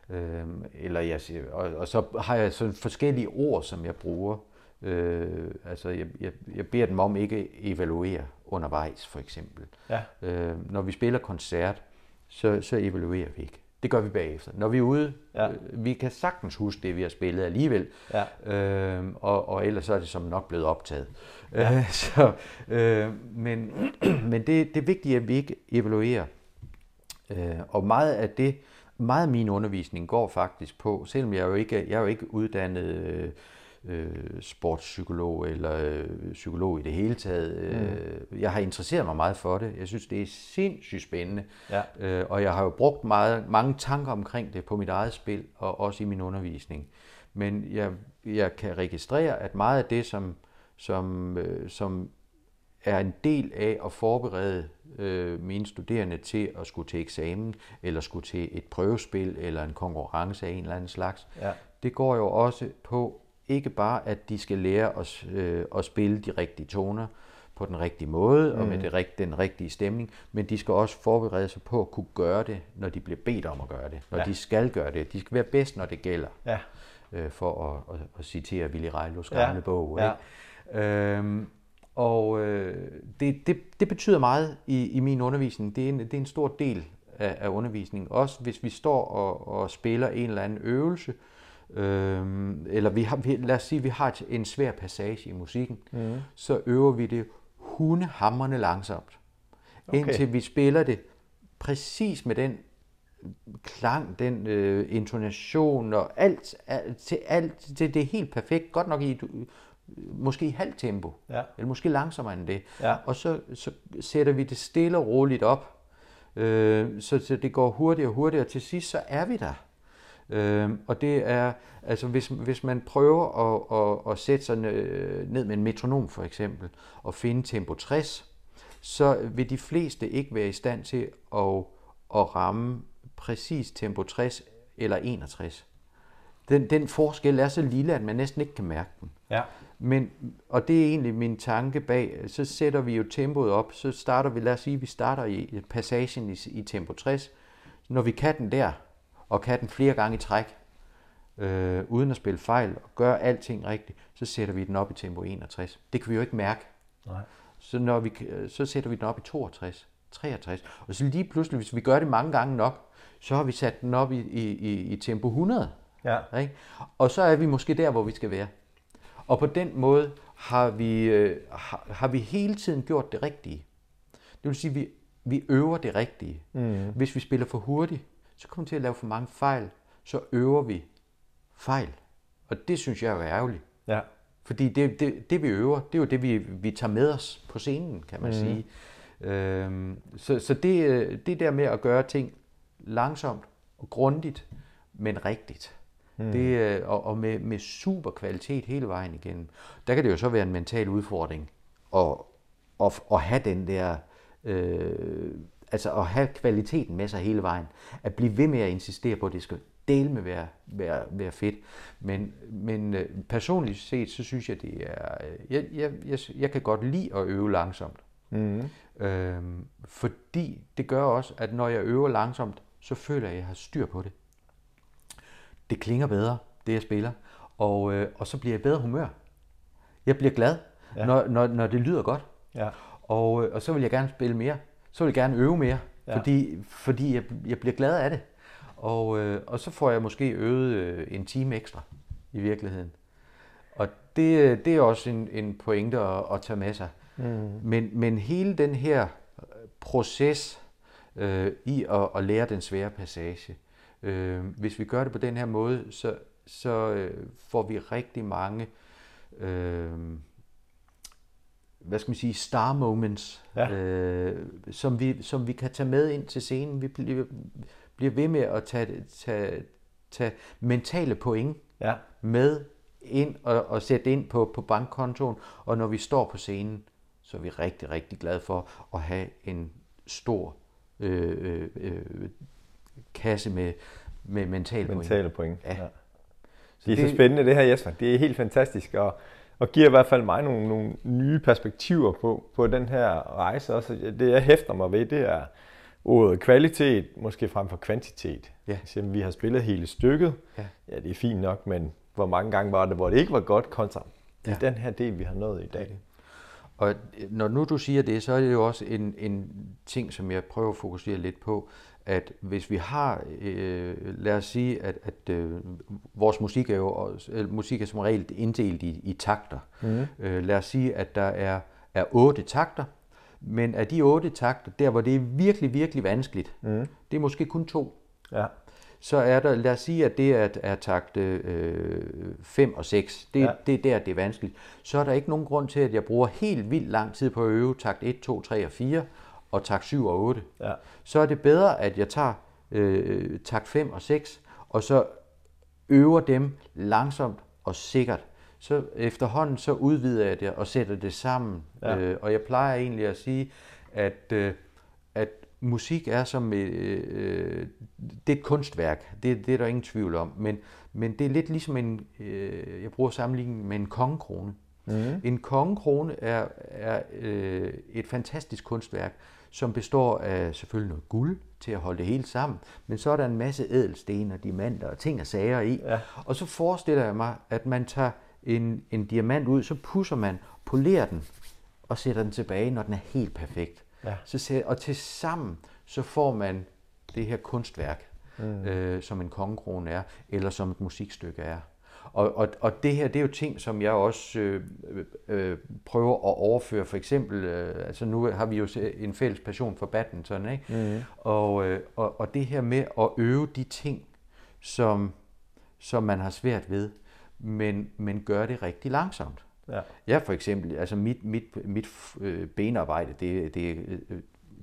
C: Øhm, eller jeg siger, og, og så har jeg sådan forskellige ord, som jeg bruger. Øh, altså, jeg, jeg, jeg beder dem om ikke evaluere undervejs, for eksempel.
B: Ja.
C: Øh, når vi spiller koncert, så, så evaluerer vi ikke. Det gør vi bagefter. Når vi er ude,
B: Ja.
C: øh, vi kan sagtens huske det, vi har spillet alligevel.
B: Ja.
C: Øh, og, og ellers så er det som nok blevet optaget. Ja. Øh, [laughs] så, øh, men [clears throat] men det, det er vigtigt, at vi ikke evaluerer. Øh, og meget af det, meget af min undervisning går faktisk på, selvom jeg jo ikke, jeg er jo ikke uddannet øh, øh, sportspsykolog eller øh, psykolog i det hele taget. Øh, Jeg har interesseret mig meget for det. Jeg synes, det er sindssygt spændende.
B: Ja.
C: Øh, og jeg har jo brugt meget, mange tanker omkring det på mit eget spil og også i min undervisning. Men jeg, jeg kan registrere, at meget af det, som, som, øh, som er en del af at forberede øh, mine studerende til at skulle til eksamen, eller skulle til et prøvespil, eller en konkurrence af en eller anden slags. Ja. Det går jo også på ikke bare, at de skal lære at, øh, at spille de rigtige toner på den rigtige måde, mm. og med mm. det, den rigtige stemning, men de skal også forberede sig på at kunne gøre det, når de bliver bedt om at gøre det, når ja. de skal gøre det. De skal være bedst, når det gælder. Ja. Øh, for at, at, at citere Willy Reilos gamle ja. bog. Ikke? Ja. Øhm, og øh, det, det, det betyder meget i, i min undervisning. Det er en, det er en stor del af, af undervisningen. Også hvis vi står og, og spiller en eller anden øvelse, øh, eller vi har, vi, lad os sige, vi har en svær passage i musikken, mm. så øver vi det hundehammerne langsomt. Okay. Indtil vi spiller det præcis med den klang, den øh, intonation og alt, alt, til alt, det, det er helt perfekt. Godt nok i måske i halvt tempo, ja. eller måske langsommere end det. Ja. Og så, så sætter vi det stille og roligt op, øh, så, så det går hurtigere og hurtigere, og til sidst så er vi der. Øh, og det er, altså hvis, hvis man prøver at, at, at sætte sig ned med en metronom for eksempel, og finde tempo 60, så vil de fleste ikke være i stand til at, at ramme præcis tempo 60 eller 61. Den, den forskel er så lille, at man næsten ikke kan mærke den. Ja. Men, og det er egentlig min tanke bag, så sætter vi jo tempoet op, så starter vi, lad os sige, vi starter i passagen i, i tempo 60. Når vi kan den der, og kan den flere gange i træk, øh, uden at spille fejl, og gøre alting rigtigt, så sætter vi den op i tempo 61. Det kan vi jo ikke mærke. Nej. Så, når vi, så sætter vi den op i 62, 63. Og så lige pludselig, hvis vi gør det mange gange nok, så har vi sat den op i, i, i, i tempo 100. Ja. Ikke? Og så er vi måske der, hvor vi skal være. Og på den måde har vi, øh, har, har vi hele tiden gjort det rigtige. Det vil sige, at vi, vi øver det rigtige. Mm. Hvis vi spiller for hurtigt, så kommer vi til at lave for mange fejl. Så øver vi fejl. Og det synes jeg er ærgerligt. Ja. Fordi det, det, det vi øver, det er jo det, vi, vi tager med os på scenen, kan man mm. sige. Øhm, så så det, øh, det der med at gøre ting langsomt og grundigt, men rigtigt. Mm. Det, øh, og og med, med super kvalitet hele vejen igennem. Der kan det jo så være en mental udfordring at, at, at have den der, øh, altså at have kvaliteten med sig hele vejen. At blive ved med at insistere på, at det skal dele med være, være, være fedt. Men, men øh, personligt set, så synes jeg, det er, øh, jeg, jeg, jeg, jeg kan godt lide at øve langsomt. Mm. Øhm, fordi det gør også, at når jeg øver langsomt, så føler jeg, at jeg har styr på det det klinger bedre, det jeg spiller. Og, øh, og så bliver jeg i bedre humør. Jeg bliver glad, ja. når, når, når det lyder godt. Ja. Og, øh, og så vil jeg gerne spille mere. Så vil jeg gerne øve mere, ja. fordi, fordi jeg, jeg bliver glad af det. Og, øh, og så får jeg måske øvet øh, en time ekstra i virkeligheden. Og det, øh, det er også en, en pointe at, at tage med sig. Mm. Men, men hele den her proces øh, i at, at lære den svære passage, Øh, hvis vi gør det på den her måde, så, så øh, får vi rigtig mange øh, hvad skal man sige, star moments, ja. øh, som, vi, som vi kan tage med ind til scenen. Vi bliver, bliver ved med at tage, tage, tage mentale point ja. med ind og, og sætte ind på, på bankkontoen, og når vi står på scenen, så er vi rigtig, rigtig glade for at have en stor øh, øh, øh kasse med, med mentale,
B: mentale point. point. Ja. ja. Så det er det, så spændende det her, Jesper. Det er helt fantastisk, og, og giver i hvert fald mig nogle, nogle nye perspektiver på, på den her rejse. Også det, jeg hæfter mig ved, det er ordet kvalitet, måske frem for kvantitet. Ja. Så, vi har spillet hele stykket. Ja. ja, det er fint nok, men hvor mange gange var det, hvor det ikke var godt, kontra ja. den her del, vi har nået i dag.
C: Og når nu du siger det, så er det jo også en, en ting, som jeg prøver at fokusere lidt på, at hvis vi har, øh, lad os sige, at, at øh, vores musik er jo øh, musik er som regel inddelt i, i takter. Mm. Øh, lad os sige, at der er, er otte takter, men af de otte takter, der hvor det er virkelig, virkelig vanskeligt, mm. det er måske kun to. Ja. Så er der, lad os sige, at det er, er takt 5 øh, og 6. Det, ja. det er der, det er vanskeligt. Så er der ikke nogen grund til, at jeg bruger helt vildt lang tid på at øve takt 1, 2, 3 og 4, og takt 7 og 8. Ja. Så er det bedre, at jeg tager øh, takt 5 og 6, og så øver dem langsomt og sikkert, så efterhånden så udvider jeg det og sætter det sammen. Ja. Øh, og jeg plejer egentlig at sige, at, øh, at musik er som øh, øh, det er et kunstværk. Det, det er der ingen tvivl om. Men, men det er lidt ligesom en, øh, jeg bruger sammenligning med en kongekrone. Mm. En kongekrone er, er øh, et fantastisk kunstværk, som består af selvfølgelig noget guld til at holde det hele sammen, men så er der en masse ædelsten og diamanter og ting og sager i. Ja. Og så forestiller jeg mig, at man tager en, en diamant ud, så pusser man, polerer den og sætter den tilbage, når den er helt perfekt. Ja. Så, og til sammen så får man det her kunstværk, mm. øh, som en kongekrone er, eller som et musikstykke er. Og, og, og det her, det er jo ting, som jeg også øh, øh, prøver at overføre. For eksempel, øh, altså nu har vi jo en fælles passion for badminton, ikke? Mm. Og, øh, og, og det her med at øve de ting, som, som man har svært ved, men, men gøre det rigtig langsomt. Ja. Jeg for eksempel, altså mit, mit, mit øh, benarbejde, det, det, øh,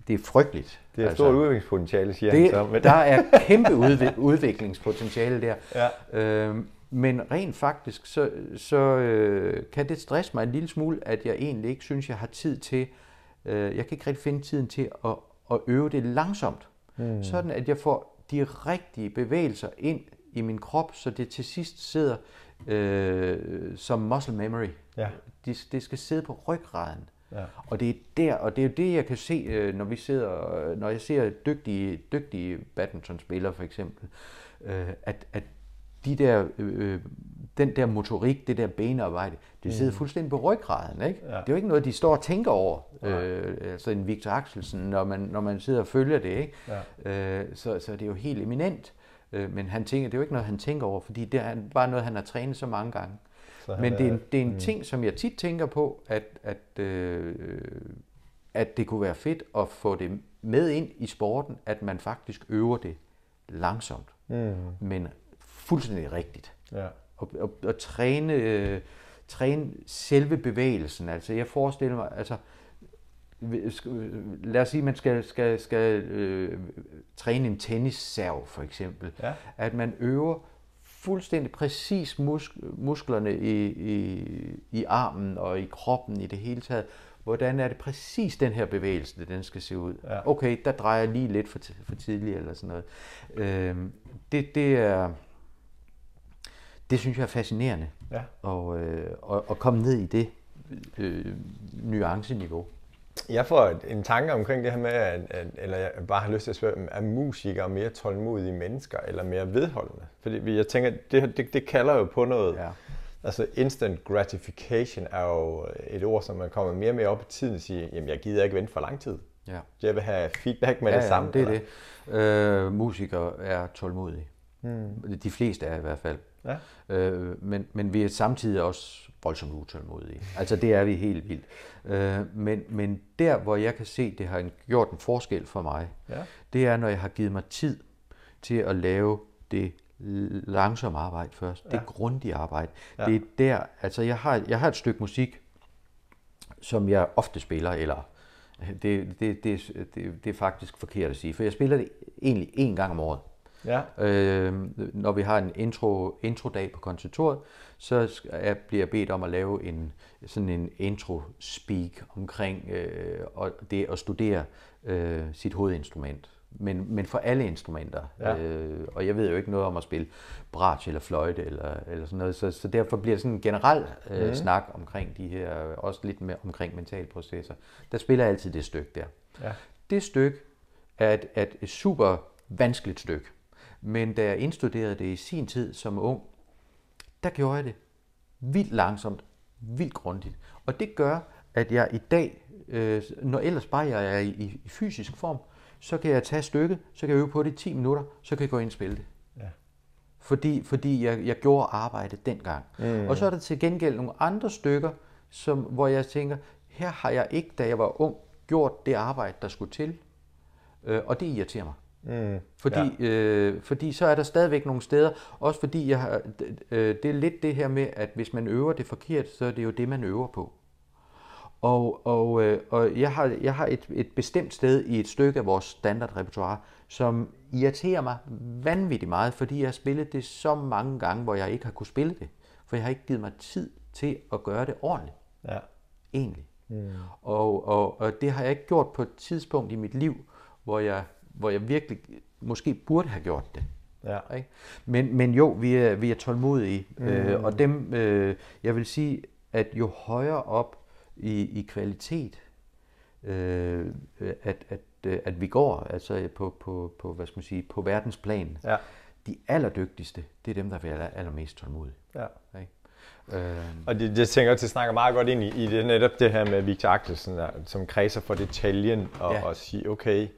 C: det er frygteligt.
B: Det er et
C: altså,
B: stort udviklingspotentiale, siger
C: det,
B: han så.
C: Men... Der er kæmpe udviklingspotentiale der. Ja. Øhm, men rent faktisk, så, så øh, kan det stresse mig en lille smule, at jeg egentlig ikke synes, jeg har tid til, øh, jeg kan ikke rigtig finde tiden til at, at øve det langsomt. Mm. Sådan at jeg får de rigtige bevægelser ind i min krop, så det til sidst sidder øh, som muscle memory. Ja. Det, det skal sidde på ryggraden. Ja. Og det er der, og det er jo det, jeg kan se, øh, når vi sidder, når jeg ser dygtige, dygtige badmintonspillere for eksempel, øh, at, at de der, øh, den der motorik, det der benarbejde, det sidder mm. fuldstændig på ryggraden. Ikke? Ja. Det er jo ikke noget, de står og tænker over. Øh, altså en Victor Axelsen, når man, når man sidder og følger det. Ikke? Ja. Øh, så, så det er jo helt eminent. Øh, men han tænker, det er jo ikke noget, han tænker over, fordi det er bare noget, han har trænet så mange gange. Så men det er en, det er en mm. ting, som jeg tit tænker på, at, at, øh, at det kunne være fedt at få det med ind i sporten, at man faktisk øver det langsomt. Mm. Men fuldstændig rigtigt. Ja. Og, og, og træne, øh, træne selve bevægelsen. Altså jeg forestiller mig, altså lad os sige, at man skal, skal, skal øh, træne en tennisserv for eksempel. Ja. At man øver fuldstændig præcis musk, musklerne i, i, i armen og i kroppen i det hele taget. Hvordan er det præcis den her bevægelse, den skal se ud? Ja. Okay, der drejer jeg lige lidt for, for tidligt eller sådan noget. Øh, det, det er det synes jeg er fascinerende. Ja. Og, øh, og, og komme ned i det øh, nuanceniveau.
B: Jeg får en tanke omkring det her med, at, at, eller jeg bare har lyst til at spørge, er musikere mere tålmodige mennesker, eller mere vedholdende? Fordi jeg tænker, det, det, det kalder jo på noget. Ja. Altså instant gratification er jo et ord, som man kommer mere og mere op i tiden og siger, jamen jeg gider ikke vente for lang tid. Ja. Jeg vil have feedback med ja, det samme.
C: Ja, det er eller? det. Øh, musikere er tålmodige. Hmm. De fleste er i hvert fald. Ja. Øh, men, men vi er samtidig også voldsomt utålmodige. Altså det er vi helt vildt. Øh, men, men der, hvor jeg kan se, det har gjort en forskel for mig, ja. det er, når jeg har givet mig tid til at lave det langsomme arbejde først. Ja. Det grundige arbejde. Ja. Det er der, altså jeg har, jeg har et stykke musik, som jeg ofte spiller, eller det, det, det, det, det er faktisk forkert at sige, for jeg spiller det egentlig en gang om året. Ja. Øh, når vi har en intro, intro-dag på konservatoriet, så jeg bliver bedt om at lave en sådan en intro-speak omkring øh, og det at studere øh, sit hovedinstrument. Men, men for alle instrumenter. Ja. Øh, og jeg ved jo ikke noget om at spille bratsch eller fløjte eller, eller sådan noget, så, så derfor bliver det sådan en generel øh, mm. snak omkring de her, også lidt mere omkring mentalprocesser. Der spiller jeg altid det stykke der. Ja. Det stykke er et, et, et super vanskeligt stykke. Men da jeg indstuderede det i sin tid som ung, der gjorde jeg det vildt langsomt, vildt grundigt. Og det gør, at jeg i dag, øh, når ellers bare jeg er i, i fysisk form, så kan jeg tage stykket, så kan jeg øve på det i 10 minutter, så kan jeg gå ind og spille det. Ja. Fordi, fordi jeg, jeg gjorde arbejdet dengang. Mm. Og så er der til gengæld nogle andre stykker, som, hvor jeg tænker, her har jeg ikke, da jeg var ung, gjort det arbejde, der skulle til. Øh, og det irriterer mig. Mm, fordi, ja. øh, fordi så er der stadigvæk nogle steder, også fordi jeg har, øh, det er lidt det her med, at hvis man øver det forkert, så er det jo det, man øver på. Og, og, øh, og jeg har, jeg har et, et bestemt sted i et stykke af vores standardrepertoire, som irriterer mig vanvittigt meget, fordi jeg har spillet det så mange gange, hvor jeg ikke har kunne spille det. For jeg har ikke givet mig tid til at gøre det ordentligt.
B: Ja.
C: Egentlig. Mm. Og, og, og det har jeg ikke gjort på et tidspunkt i mit liv, hvor jeg, hvor jeg virkelig måske burde have gjort det.
B: Ja.
C: Ikke? Men, men jo, vi er, vi er tålmodige, mm. øh, og dem, øh, jeg vil sige, at jo højere op i, i kvalitet, øh, at, at, øh, at vi går, altså på, på, på, hvad skal man sige, på verdensplan,
B: Ja.
C: de allerdygtigste, det er dem, der være allermest tålmodige.
B: ja.
C: Ikke? Øh,
B: Og det, jeg tænker, at det snakker meget godt ind i, i det, netop det her med Victor Axelsen, som kredser for detaljen og,
C: Ja.
B: ja. og sige, okay,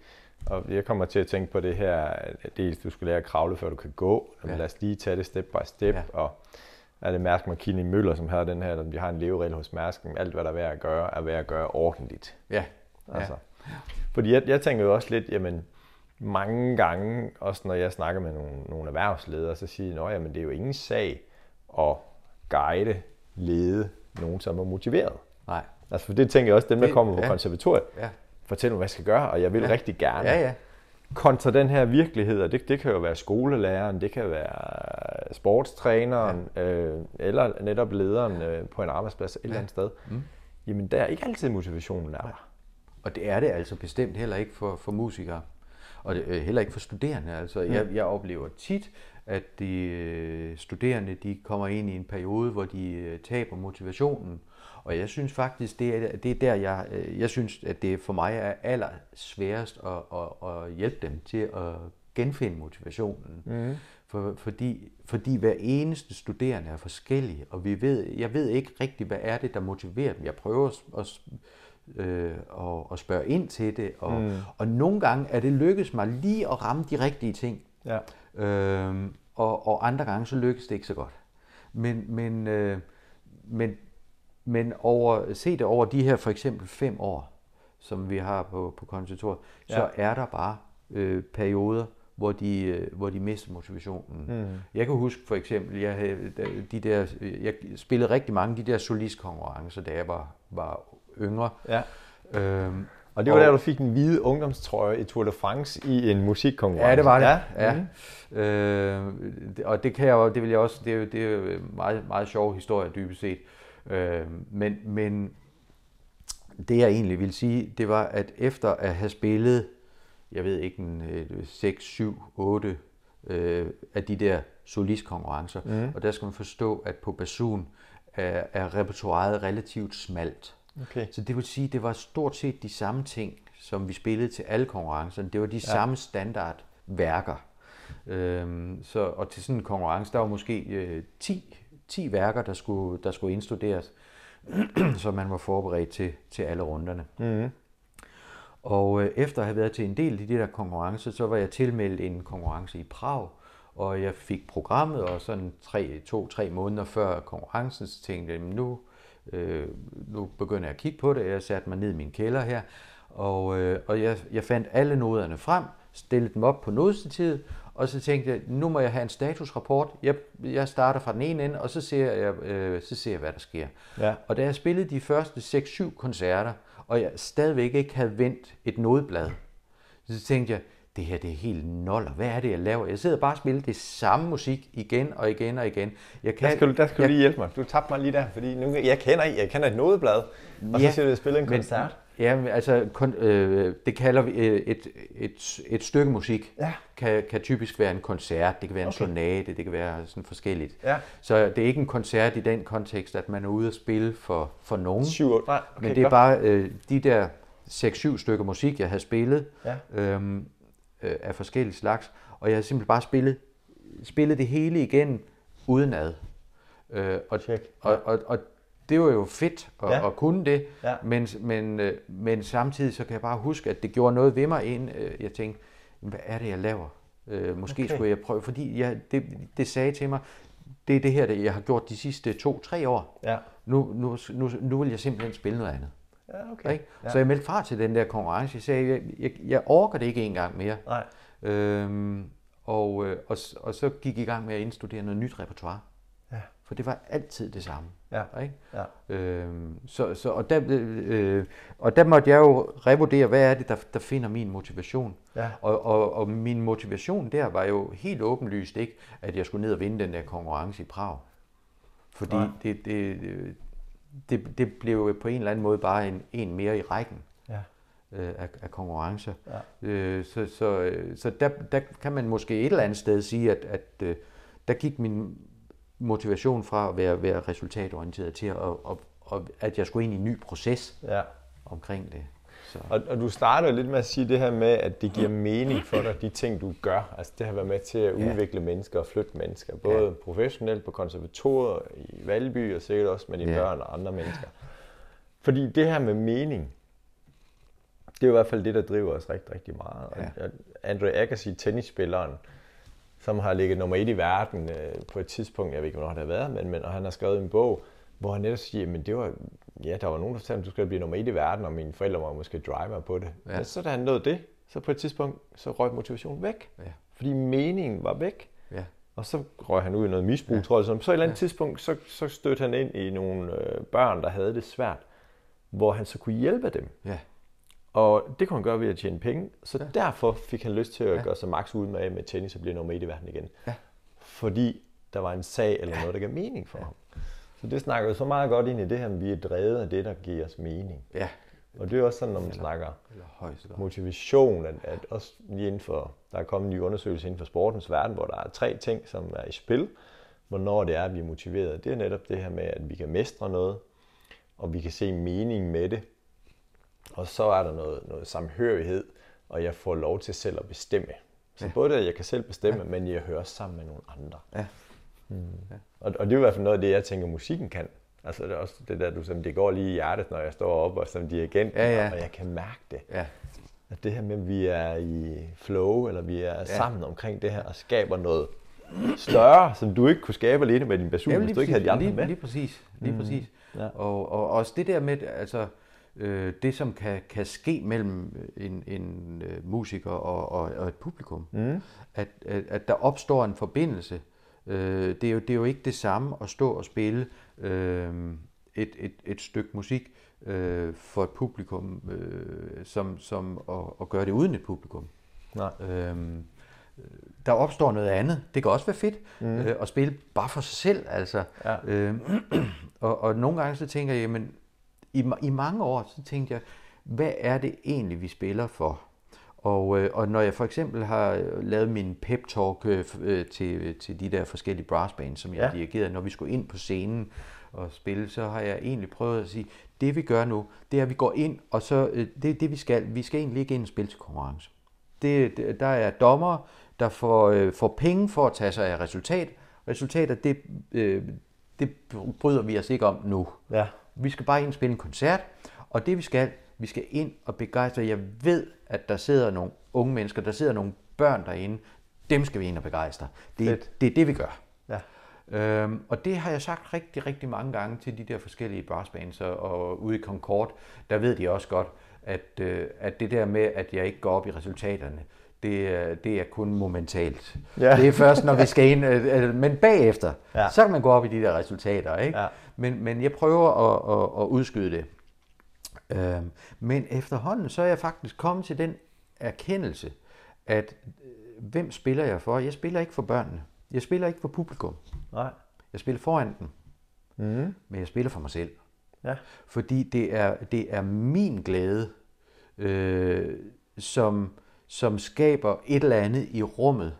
B: og jeg kommer til at tænke på det her, at dels du skal lære at kravle, før du kan gå, men
C: Ja.
B: lad os lige tage det step by step,
C: Ja.
B: ja. og er det Mærsk McKinney Møller, som har den her, vi har en leveregel hos Mærsk, alt hvad der er værd at gøre, er værd at gøre ordentligt.
C: ja,
B: Altså. Fordi jeg, jeg tænker jo også lidt, jamen, mange gange, også når jeg snakker med nogle, nogle erhvervsledere, så siger de, at jamen, det er jo ingen sag at guide, lede nogen, som er motiveret.
C: nej,
B: Altså for det tænker jeg også, dem der
C: Det-
B: kommer på
C: ja.
B: konservatoriet,
C: ja,
B: fortæl mig, hvad jeg skal gøre, og jeg vil
C: Ja.
B: ja. rigtig gerne.
C: ja, ja,
B: Kontra den her virkelighed, og det, det kan jo være skolelæreren, det kan være sportstræneren, ja. øh, eller netop lederen øh, på en arbejdsplads et eller andet sted. Mm. Jamen der er ikke altid motivationen er der.
C: Og det er det altså bestemt heller ikke for, for musikere. Og det, øh, heller ikke for studerende. Altså, jeg, jeg oplever tit, at de øh, studerende de kommer ind i en periode, hvor de øh, taber motivationen. Og jeg synes faktisk, det er, det er der, jeg, øh, jeg synes, at det for mig er aller sværest at, at, at hjælpe dem til at genfinde motivationen. Mm. For, fordi, fordi hver eneste studerende er forskellig, og vi ved, jeg ved ikke rigtigt, hvad er det, der motiverer dem. Jeg prøver at, at øh, og, og spørge ind til det. Og, mm. og nogle gange er det lykkedes mig lige at ramme de rigtige ting.
B: Ja.
C: Øhm, og, og andre gange så lykkes det ikke så godt. Men, men, øh, men, men over, se det over de her for eksempel fem år, som vi har på, på konservatoriet, ja. så er der bare øh, perioder, hvor de, øh, hvor de mister motivationen. Mm. Jeg kan huske for eksempel, jeg, havde, de der, jeg spillede rigtig mange af de der solistkonkurrencer, da jeg var, var yngre.
B: Ja.
C: Øhm,
B: Og det var der, du fik den hvide ungdomstrøje i Tour de France i en musikkonkurrence.
C: Ja, det var det.
B: Ja.
C: Ja. Mm. Øh, og det kan jeg det vil jeg også, det er jo, det er jo meget, meget sjov historie dybest set. Øh, men, men det jeg egentlig vil sige, det var, at efter at have spillet, jeg ved ikke, en, øh, 6, 7, 8 øh, af de der solistkonkurrencer, mm. og der skal man forstå, at på basun er, er repertoireet relativt smalt.
B: Okay.
C: Så det vil sige, at det var stort set de samme ting, som vi spillede til alle konkurrencerne. Det var de ja. samme standardværker. Øhm, så, og til sådan en konkurrence, der var måske øh, 10, 10 værker, der skulle, der skulle indstuderes, [clears throat] så man var forberedt til, til alle runderne. Mm. Og øh, efter at have været til en del af de der konkurrencer, så var jeg tilmeldt en konkurrence i Prag, og jeg fik programmet, og sådan tre, to-tre måneder før konkurrencen, så tænkte jeg, "Jamen, nu, øh, nu begynder jeg at kigge på det. Jeg satte mig ned i min kælder her, og, øh, og jeg, jeg fandt alle noderne frem, stillede dem op på nodestativet, og så tænkte jeg, nu må jeg have en statusrapport. Jeg, jeg starter fra den ene ende, og så ser jeg, øh, så ser jeg hvad der sker.
B: Ja.
C: Og da jeg spillede de første 6-7 koncerter, og jeg stadigvæk ikke havde vendt et nodeblad, så tænkte jeg, det her det er helt noller. Hvad er det, jeg laver? Jeg sidder bare og spiller det samme musik igen og igen og igen. Jeg kan,
B: Der skal, du, der skal
C: jeg,
B: du lige hjælpe mig. Du tabte mig lige der, fordi nu, jeg, kender, jeg kender et nodeblad, og så
C: Ja,
B: siger du, at jeg spiller en
C: men-
B: koncert.
C: Ja, altså, kun, øh, det kalder vi øh, et, et, et stykke musik.
B: Ja.
C: Kan, kan typisk være en koncert, det kan være en
B: Okay.
C: sonate, det kan være sådan forskelligt.
B: Ja.
C: Så det er ikke en koncert i den kontekst, at man er ude at spille for, for nogen.
B: Syv. Nej, okay,
C: men det er
B: godt.
C: bare øh, de der 6-7 stykker musik, jeg har spillet
B: Ja.
C: øhm, øh, af forskellige slags, og jeg har simpelthen bare spillet, spillet det hele igen udenad. Øh, og,
B: Check.
C: og, og, og det var jo fedt at,
B: Ja.
C: at kunne det,
B: Ja.
C: men, men, øh, men samtidig så kan jeg bare huske, at det gjorde noget ved mig, ind øh, jeg tænkte, hvad er det, jeg laver? Øh, måske
B: Okay.
C: skulle jeg prøve, fordi jeg, det, det sagde til mig, det er det her, det jeg har gjort de sidste to-tre år.
B: Ja.
C: Nu, nu, nu, nu vil jeg simpelthen spille noget andet.
B: Ja, okay.
C: Ikke? Ja. Så jeg meldte fra til den der konkurrence. Jeg sagde, jeg, jeg, jeg orker det ikke engang mere.
B: Nej.
C: Øhm, og, øh, og, og så gik jeg i gang med at indstudere noget nyt repertoire. For det var altid det samme.
B: Ja.
C: Ikke?
B: Ja.
C: Øhm, så, så, og, der, øh, og der måtte jeg jo revurdere, hvad er det, der, der finder min motivation.
B: Ja.
C: Og, og, og min motivation der var jo helt åbenlyst ikke, at jeg skulle ned og vinde den der konkurrence i Prag. Fordi
B: Nej.
C: det, det, det, det blev på en eller anden måde bare en, en mere i rækken
B: Ja.
C: øh, af, af konkurrencer.
B: Ja.
C: Øh, så så, øh, så der, der kan man måske et eller andet sted sige, at, at øh, der gik min motivation fra at være, være resultatorienteret til at, at, at, at jeg skulle ind i en ny proces
B: ja.
C: omkring det. Så,
B: Og, og du starter lidt med at sige det her med, at det giver mening for dig, de ting, du gør. Altså det har været med til at
C: Ja.
B: udvikle mennesker og flytte mennesker. Både
C: Ja.
B: professionelt på konservatorier i Valby, og sikkert også med dine
C: Ja.
B: børn og andre mennesker. Fordi det her med mening, det er i hvert fald det, der driver os rigtig, rigtig meget. Og-
C: Ja.
B: Og Andre Agassi, tennisspilleren, som har ligget nummer et i verden øh, på et tidspunkt, jeg ved ikke, hvornår det har været, men, men og han har skrevet en bog, hvor han netop siger, men det var, ja, der var nogen, der fortalte, at du skulle blive nummer et i verden, og mine forældre var måske driver på det.
C: Ja.
B: Ja. Men så da han nåede det, så på et tidspunkt, så røg motivationen væk.
C: Ja.
B: Fordi meningen var væk.
C: ja.
B: Og så røg han ud i noget misbrug, ja. tror jeg. Så på et eller andet ja. tidspunkt, så, så stødte han ind i nogle øh, børn, der havde det svært, hvor han så kunne hjælpe dem.
C: ja.
B: Og det kunne han gøre ved at tjene penge. Så ja. derfor fik han lyst til at
C: Ja.
B: ja. gøre sig max ud med, med tennis og blive nummer et i verden igen.
C: Ja.
B: Fordi der var en sag eller noget, der gav mening for ja. ham. Så det snakker jo så meget godt ind i det her, at vi er drevet af det, der giver os mening.
C: ja.
B: Og det er også sådan, når man snakker
C: Eller højst godt.
B: motivation, at, at også lige inden for, der er kommet en ny undersøgelse inden for sportens verden, hvor der er tre ting, som er i spil, hvornår det er, at vi er motiveret. Det er netop det her med, at vi kan mestre noget, og vi kan se mening med det. Og så er der noget, noget samhørighed, og jeg får lov til selv at bestemme. Så ja. både at jeg kan selv bestemme, ja. men jeg hører sammen med nogle andre.
C: Ja.
B: Og, og det er i hvert fald noget af det, jeg tænker, musikken kan. Altså det er også det der, du som det går lige i hjertet, når jeg står op og som dirigent,
C: Ja, ja.
B: og jeg kan mærke det.
C: Ja.
B: At det her med, at vi er i flow, eller vi er ja. sammen omkring det her, og skaber noget større, som du ikke kunne skabe alene med din basun,
C: Ja,
B: hvis du ikke havde de andre
C: lige,
B: med.
C: Lige præcis. Lige mm. præcis.
B: Ja.
C: Og, og også det der med, altså, øh, det som kan, kan ske mellem en, en øh, musiker og, og, og et publikum, mm. at, at, at der opstår en forbindelse. Øh, det, er jo, det er jo ikke det samme at stå og spille øh, et, et, et stykke musik øh, for et publikum, øh, som, som at, at gøre det uden et publikum.
B: Nej.
C: Øhm, der opstår noget andet. Det kan også være fedt mm. øh, at spille bare for sig selv. Altså.
B: Ja.
C: Øhm, [clears throat] og, og nogle gange så tænker jeg, jamen, i, i mange år, så tænkte jeg, hvad er det egentlig, vi spiller for? Og, øh, og når jeg for eksempel har øh, lavet min pep talk øh, til, til de der forskellige brassbands, som jeg
B: Ja.
C: dirigerede, når vi skulle ind på scenen og spille, så har jeg egentlig prøvet at sige, det vi gør nu, det er, at vi går ind, og så øh, det er det, vi skal. Vi skal egentlig ikke ind og spille til konkurrence. Det, det, der er dommer, der får, øh, får penge for at tage sig af resultat. Resultater, det, øh, det bryder vi os ikke om nu.
B: Ja.
C: Vi skal bare ind og spille en koncert, og det vi skal, vi skal ind og begejstre. Jeg ved, at der sidder nogle unge mennesker, der sidder nogle børn derinde. Dem skal vi ind og begejstre. Det,
B: Fedt.
C: det er det, vi gør.
B: Ja.
C: Øhm, og det har jeg sagt rigtig, rigtig mange gange til de der forskellige brassbands og, ude i Concord, der ved de også godt, at, øh, at det der med, at jeg ikke går op i resultaterne, det, er- det er kun momentalt.
B: Ja.
C: Det er først, når vi skal ind, øh, øh, men bagefter,
B: ja.
C: så kan man gå op i de der resultater. Ikke?
B: Ja.
C: Men, men jeg prøver at, at, at udskyde det. Øhm, men efterhånden, så er jeg faktisk kommet til den erkendelse, at øh, hvem spiller jeg for? Jeg spiller ikke for børnene. Jeg spiller ikke for publikum.
B: Nej.
C: Jeg spiller foran dem.
B: Mm.
C: Men jeg spiller for mig selv.
B: Ja.
C: Fordi det er, det er min glæde, øh, som, som skaber et eller andet i rummet.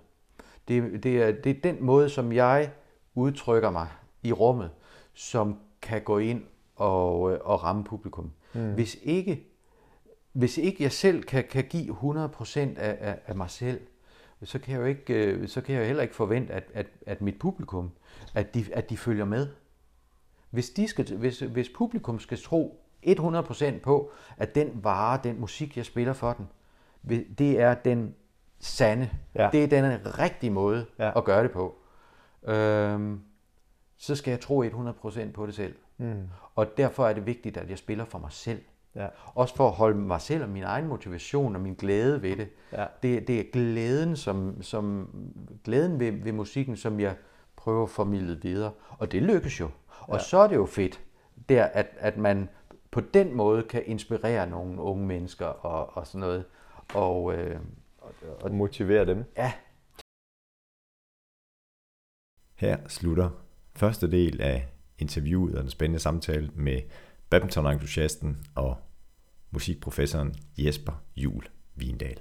C: Det, det, er, det er den måde, som jeg udtrykker mig i rummet, som kan gå ind og, øh, og ramme publikum. Mm. Hvis ikke hvis ikke jeg selv kan, kan give 100% af, af, af mig selv, så kan jeg jo ikke, øh, så kan jeg heller ikke forvente, at, at, at mit publikum, at de, at de følger med. Hvis, de skal, hvis, hvis publikum skal tro 100% på, at den vare, den musik, jeg spiller for den, det er den sande,
B: Ja.
C: det er den rigtige måde
B: Ja.
C: at gøre det på, øhm, så skal jeg tro 100% på det selv. Mm. Og derfor er det vigtigt, at jeg spiller for mig selv.
B: Ja.
C: Også for at holde mig selv og min egen motivation og min glæde ved det.
B: Ja.
C: Det, det er glæden, som, som, glæden ved, ved musikken, som jeg prøve at formidle videre. Og det lykkes jo. Og ja. så er det jo fedt, der, at, at man på den måde kan inspirere nogle unge mennesker og, og sådan noget. Og, øh,
D: og, og motivere dem.
C: Ja.
B: Her slutter første del af interviewet og den spændende samtale med badmintonentusiasten og musikprofessoren Jesper Jul Vindal.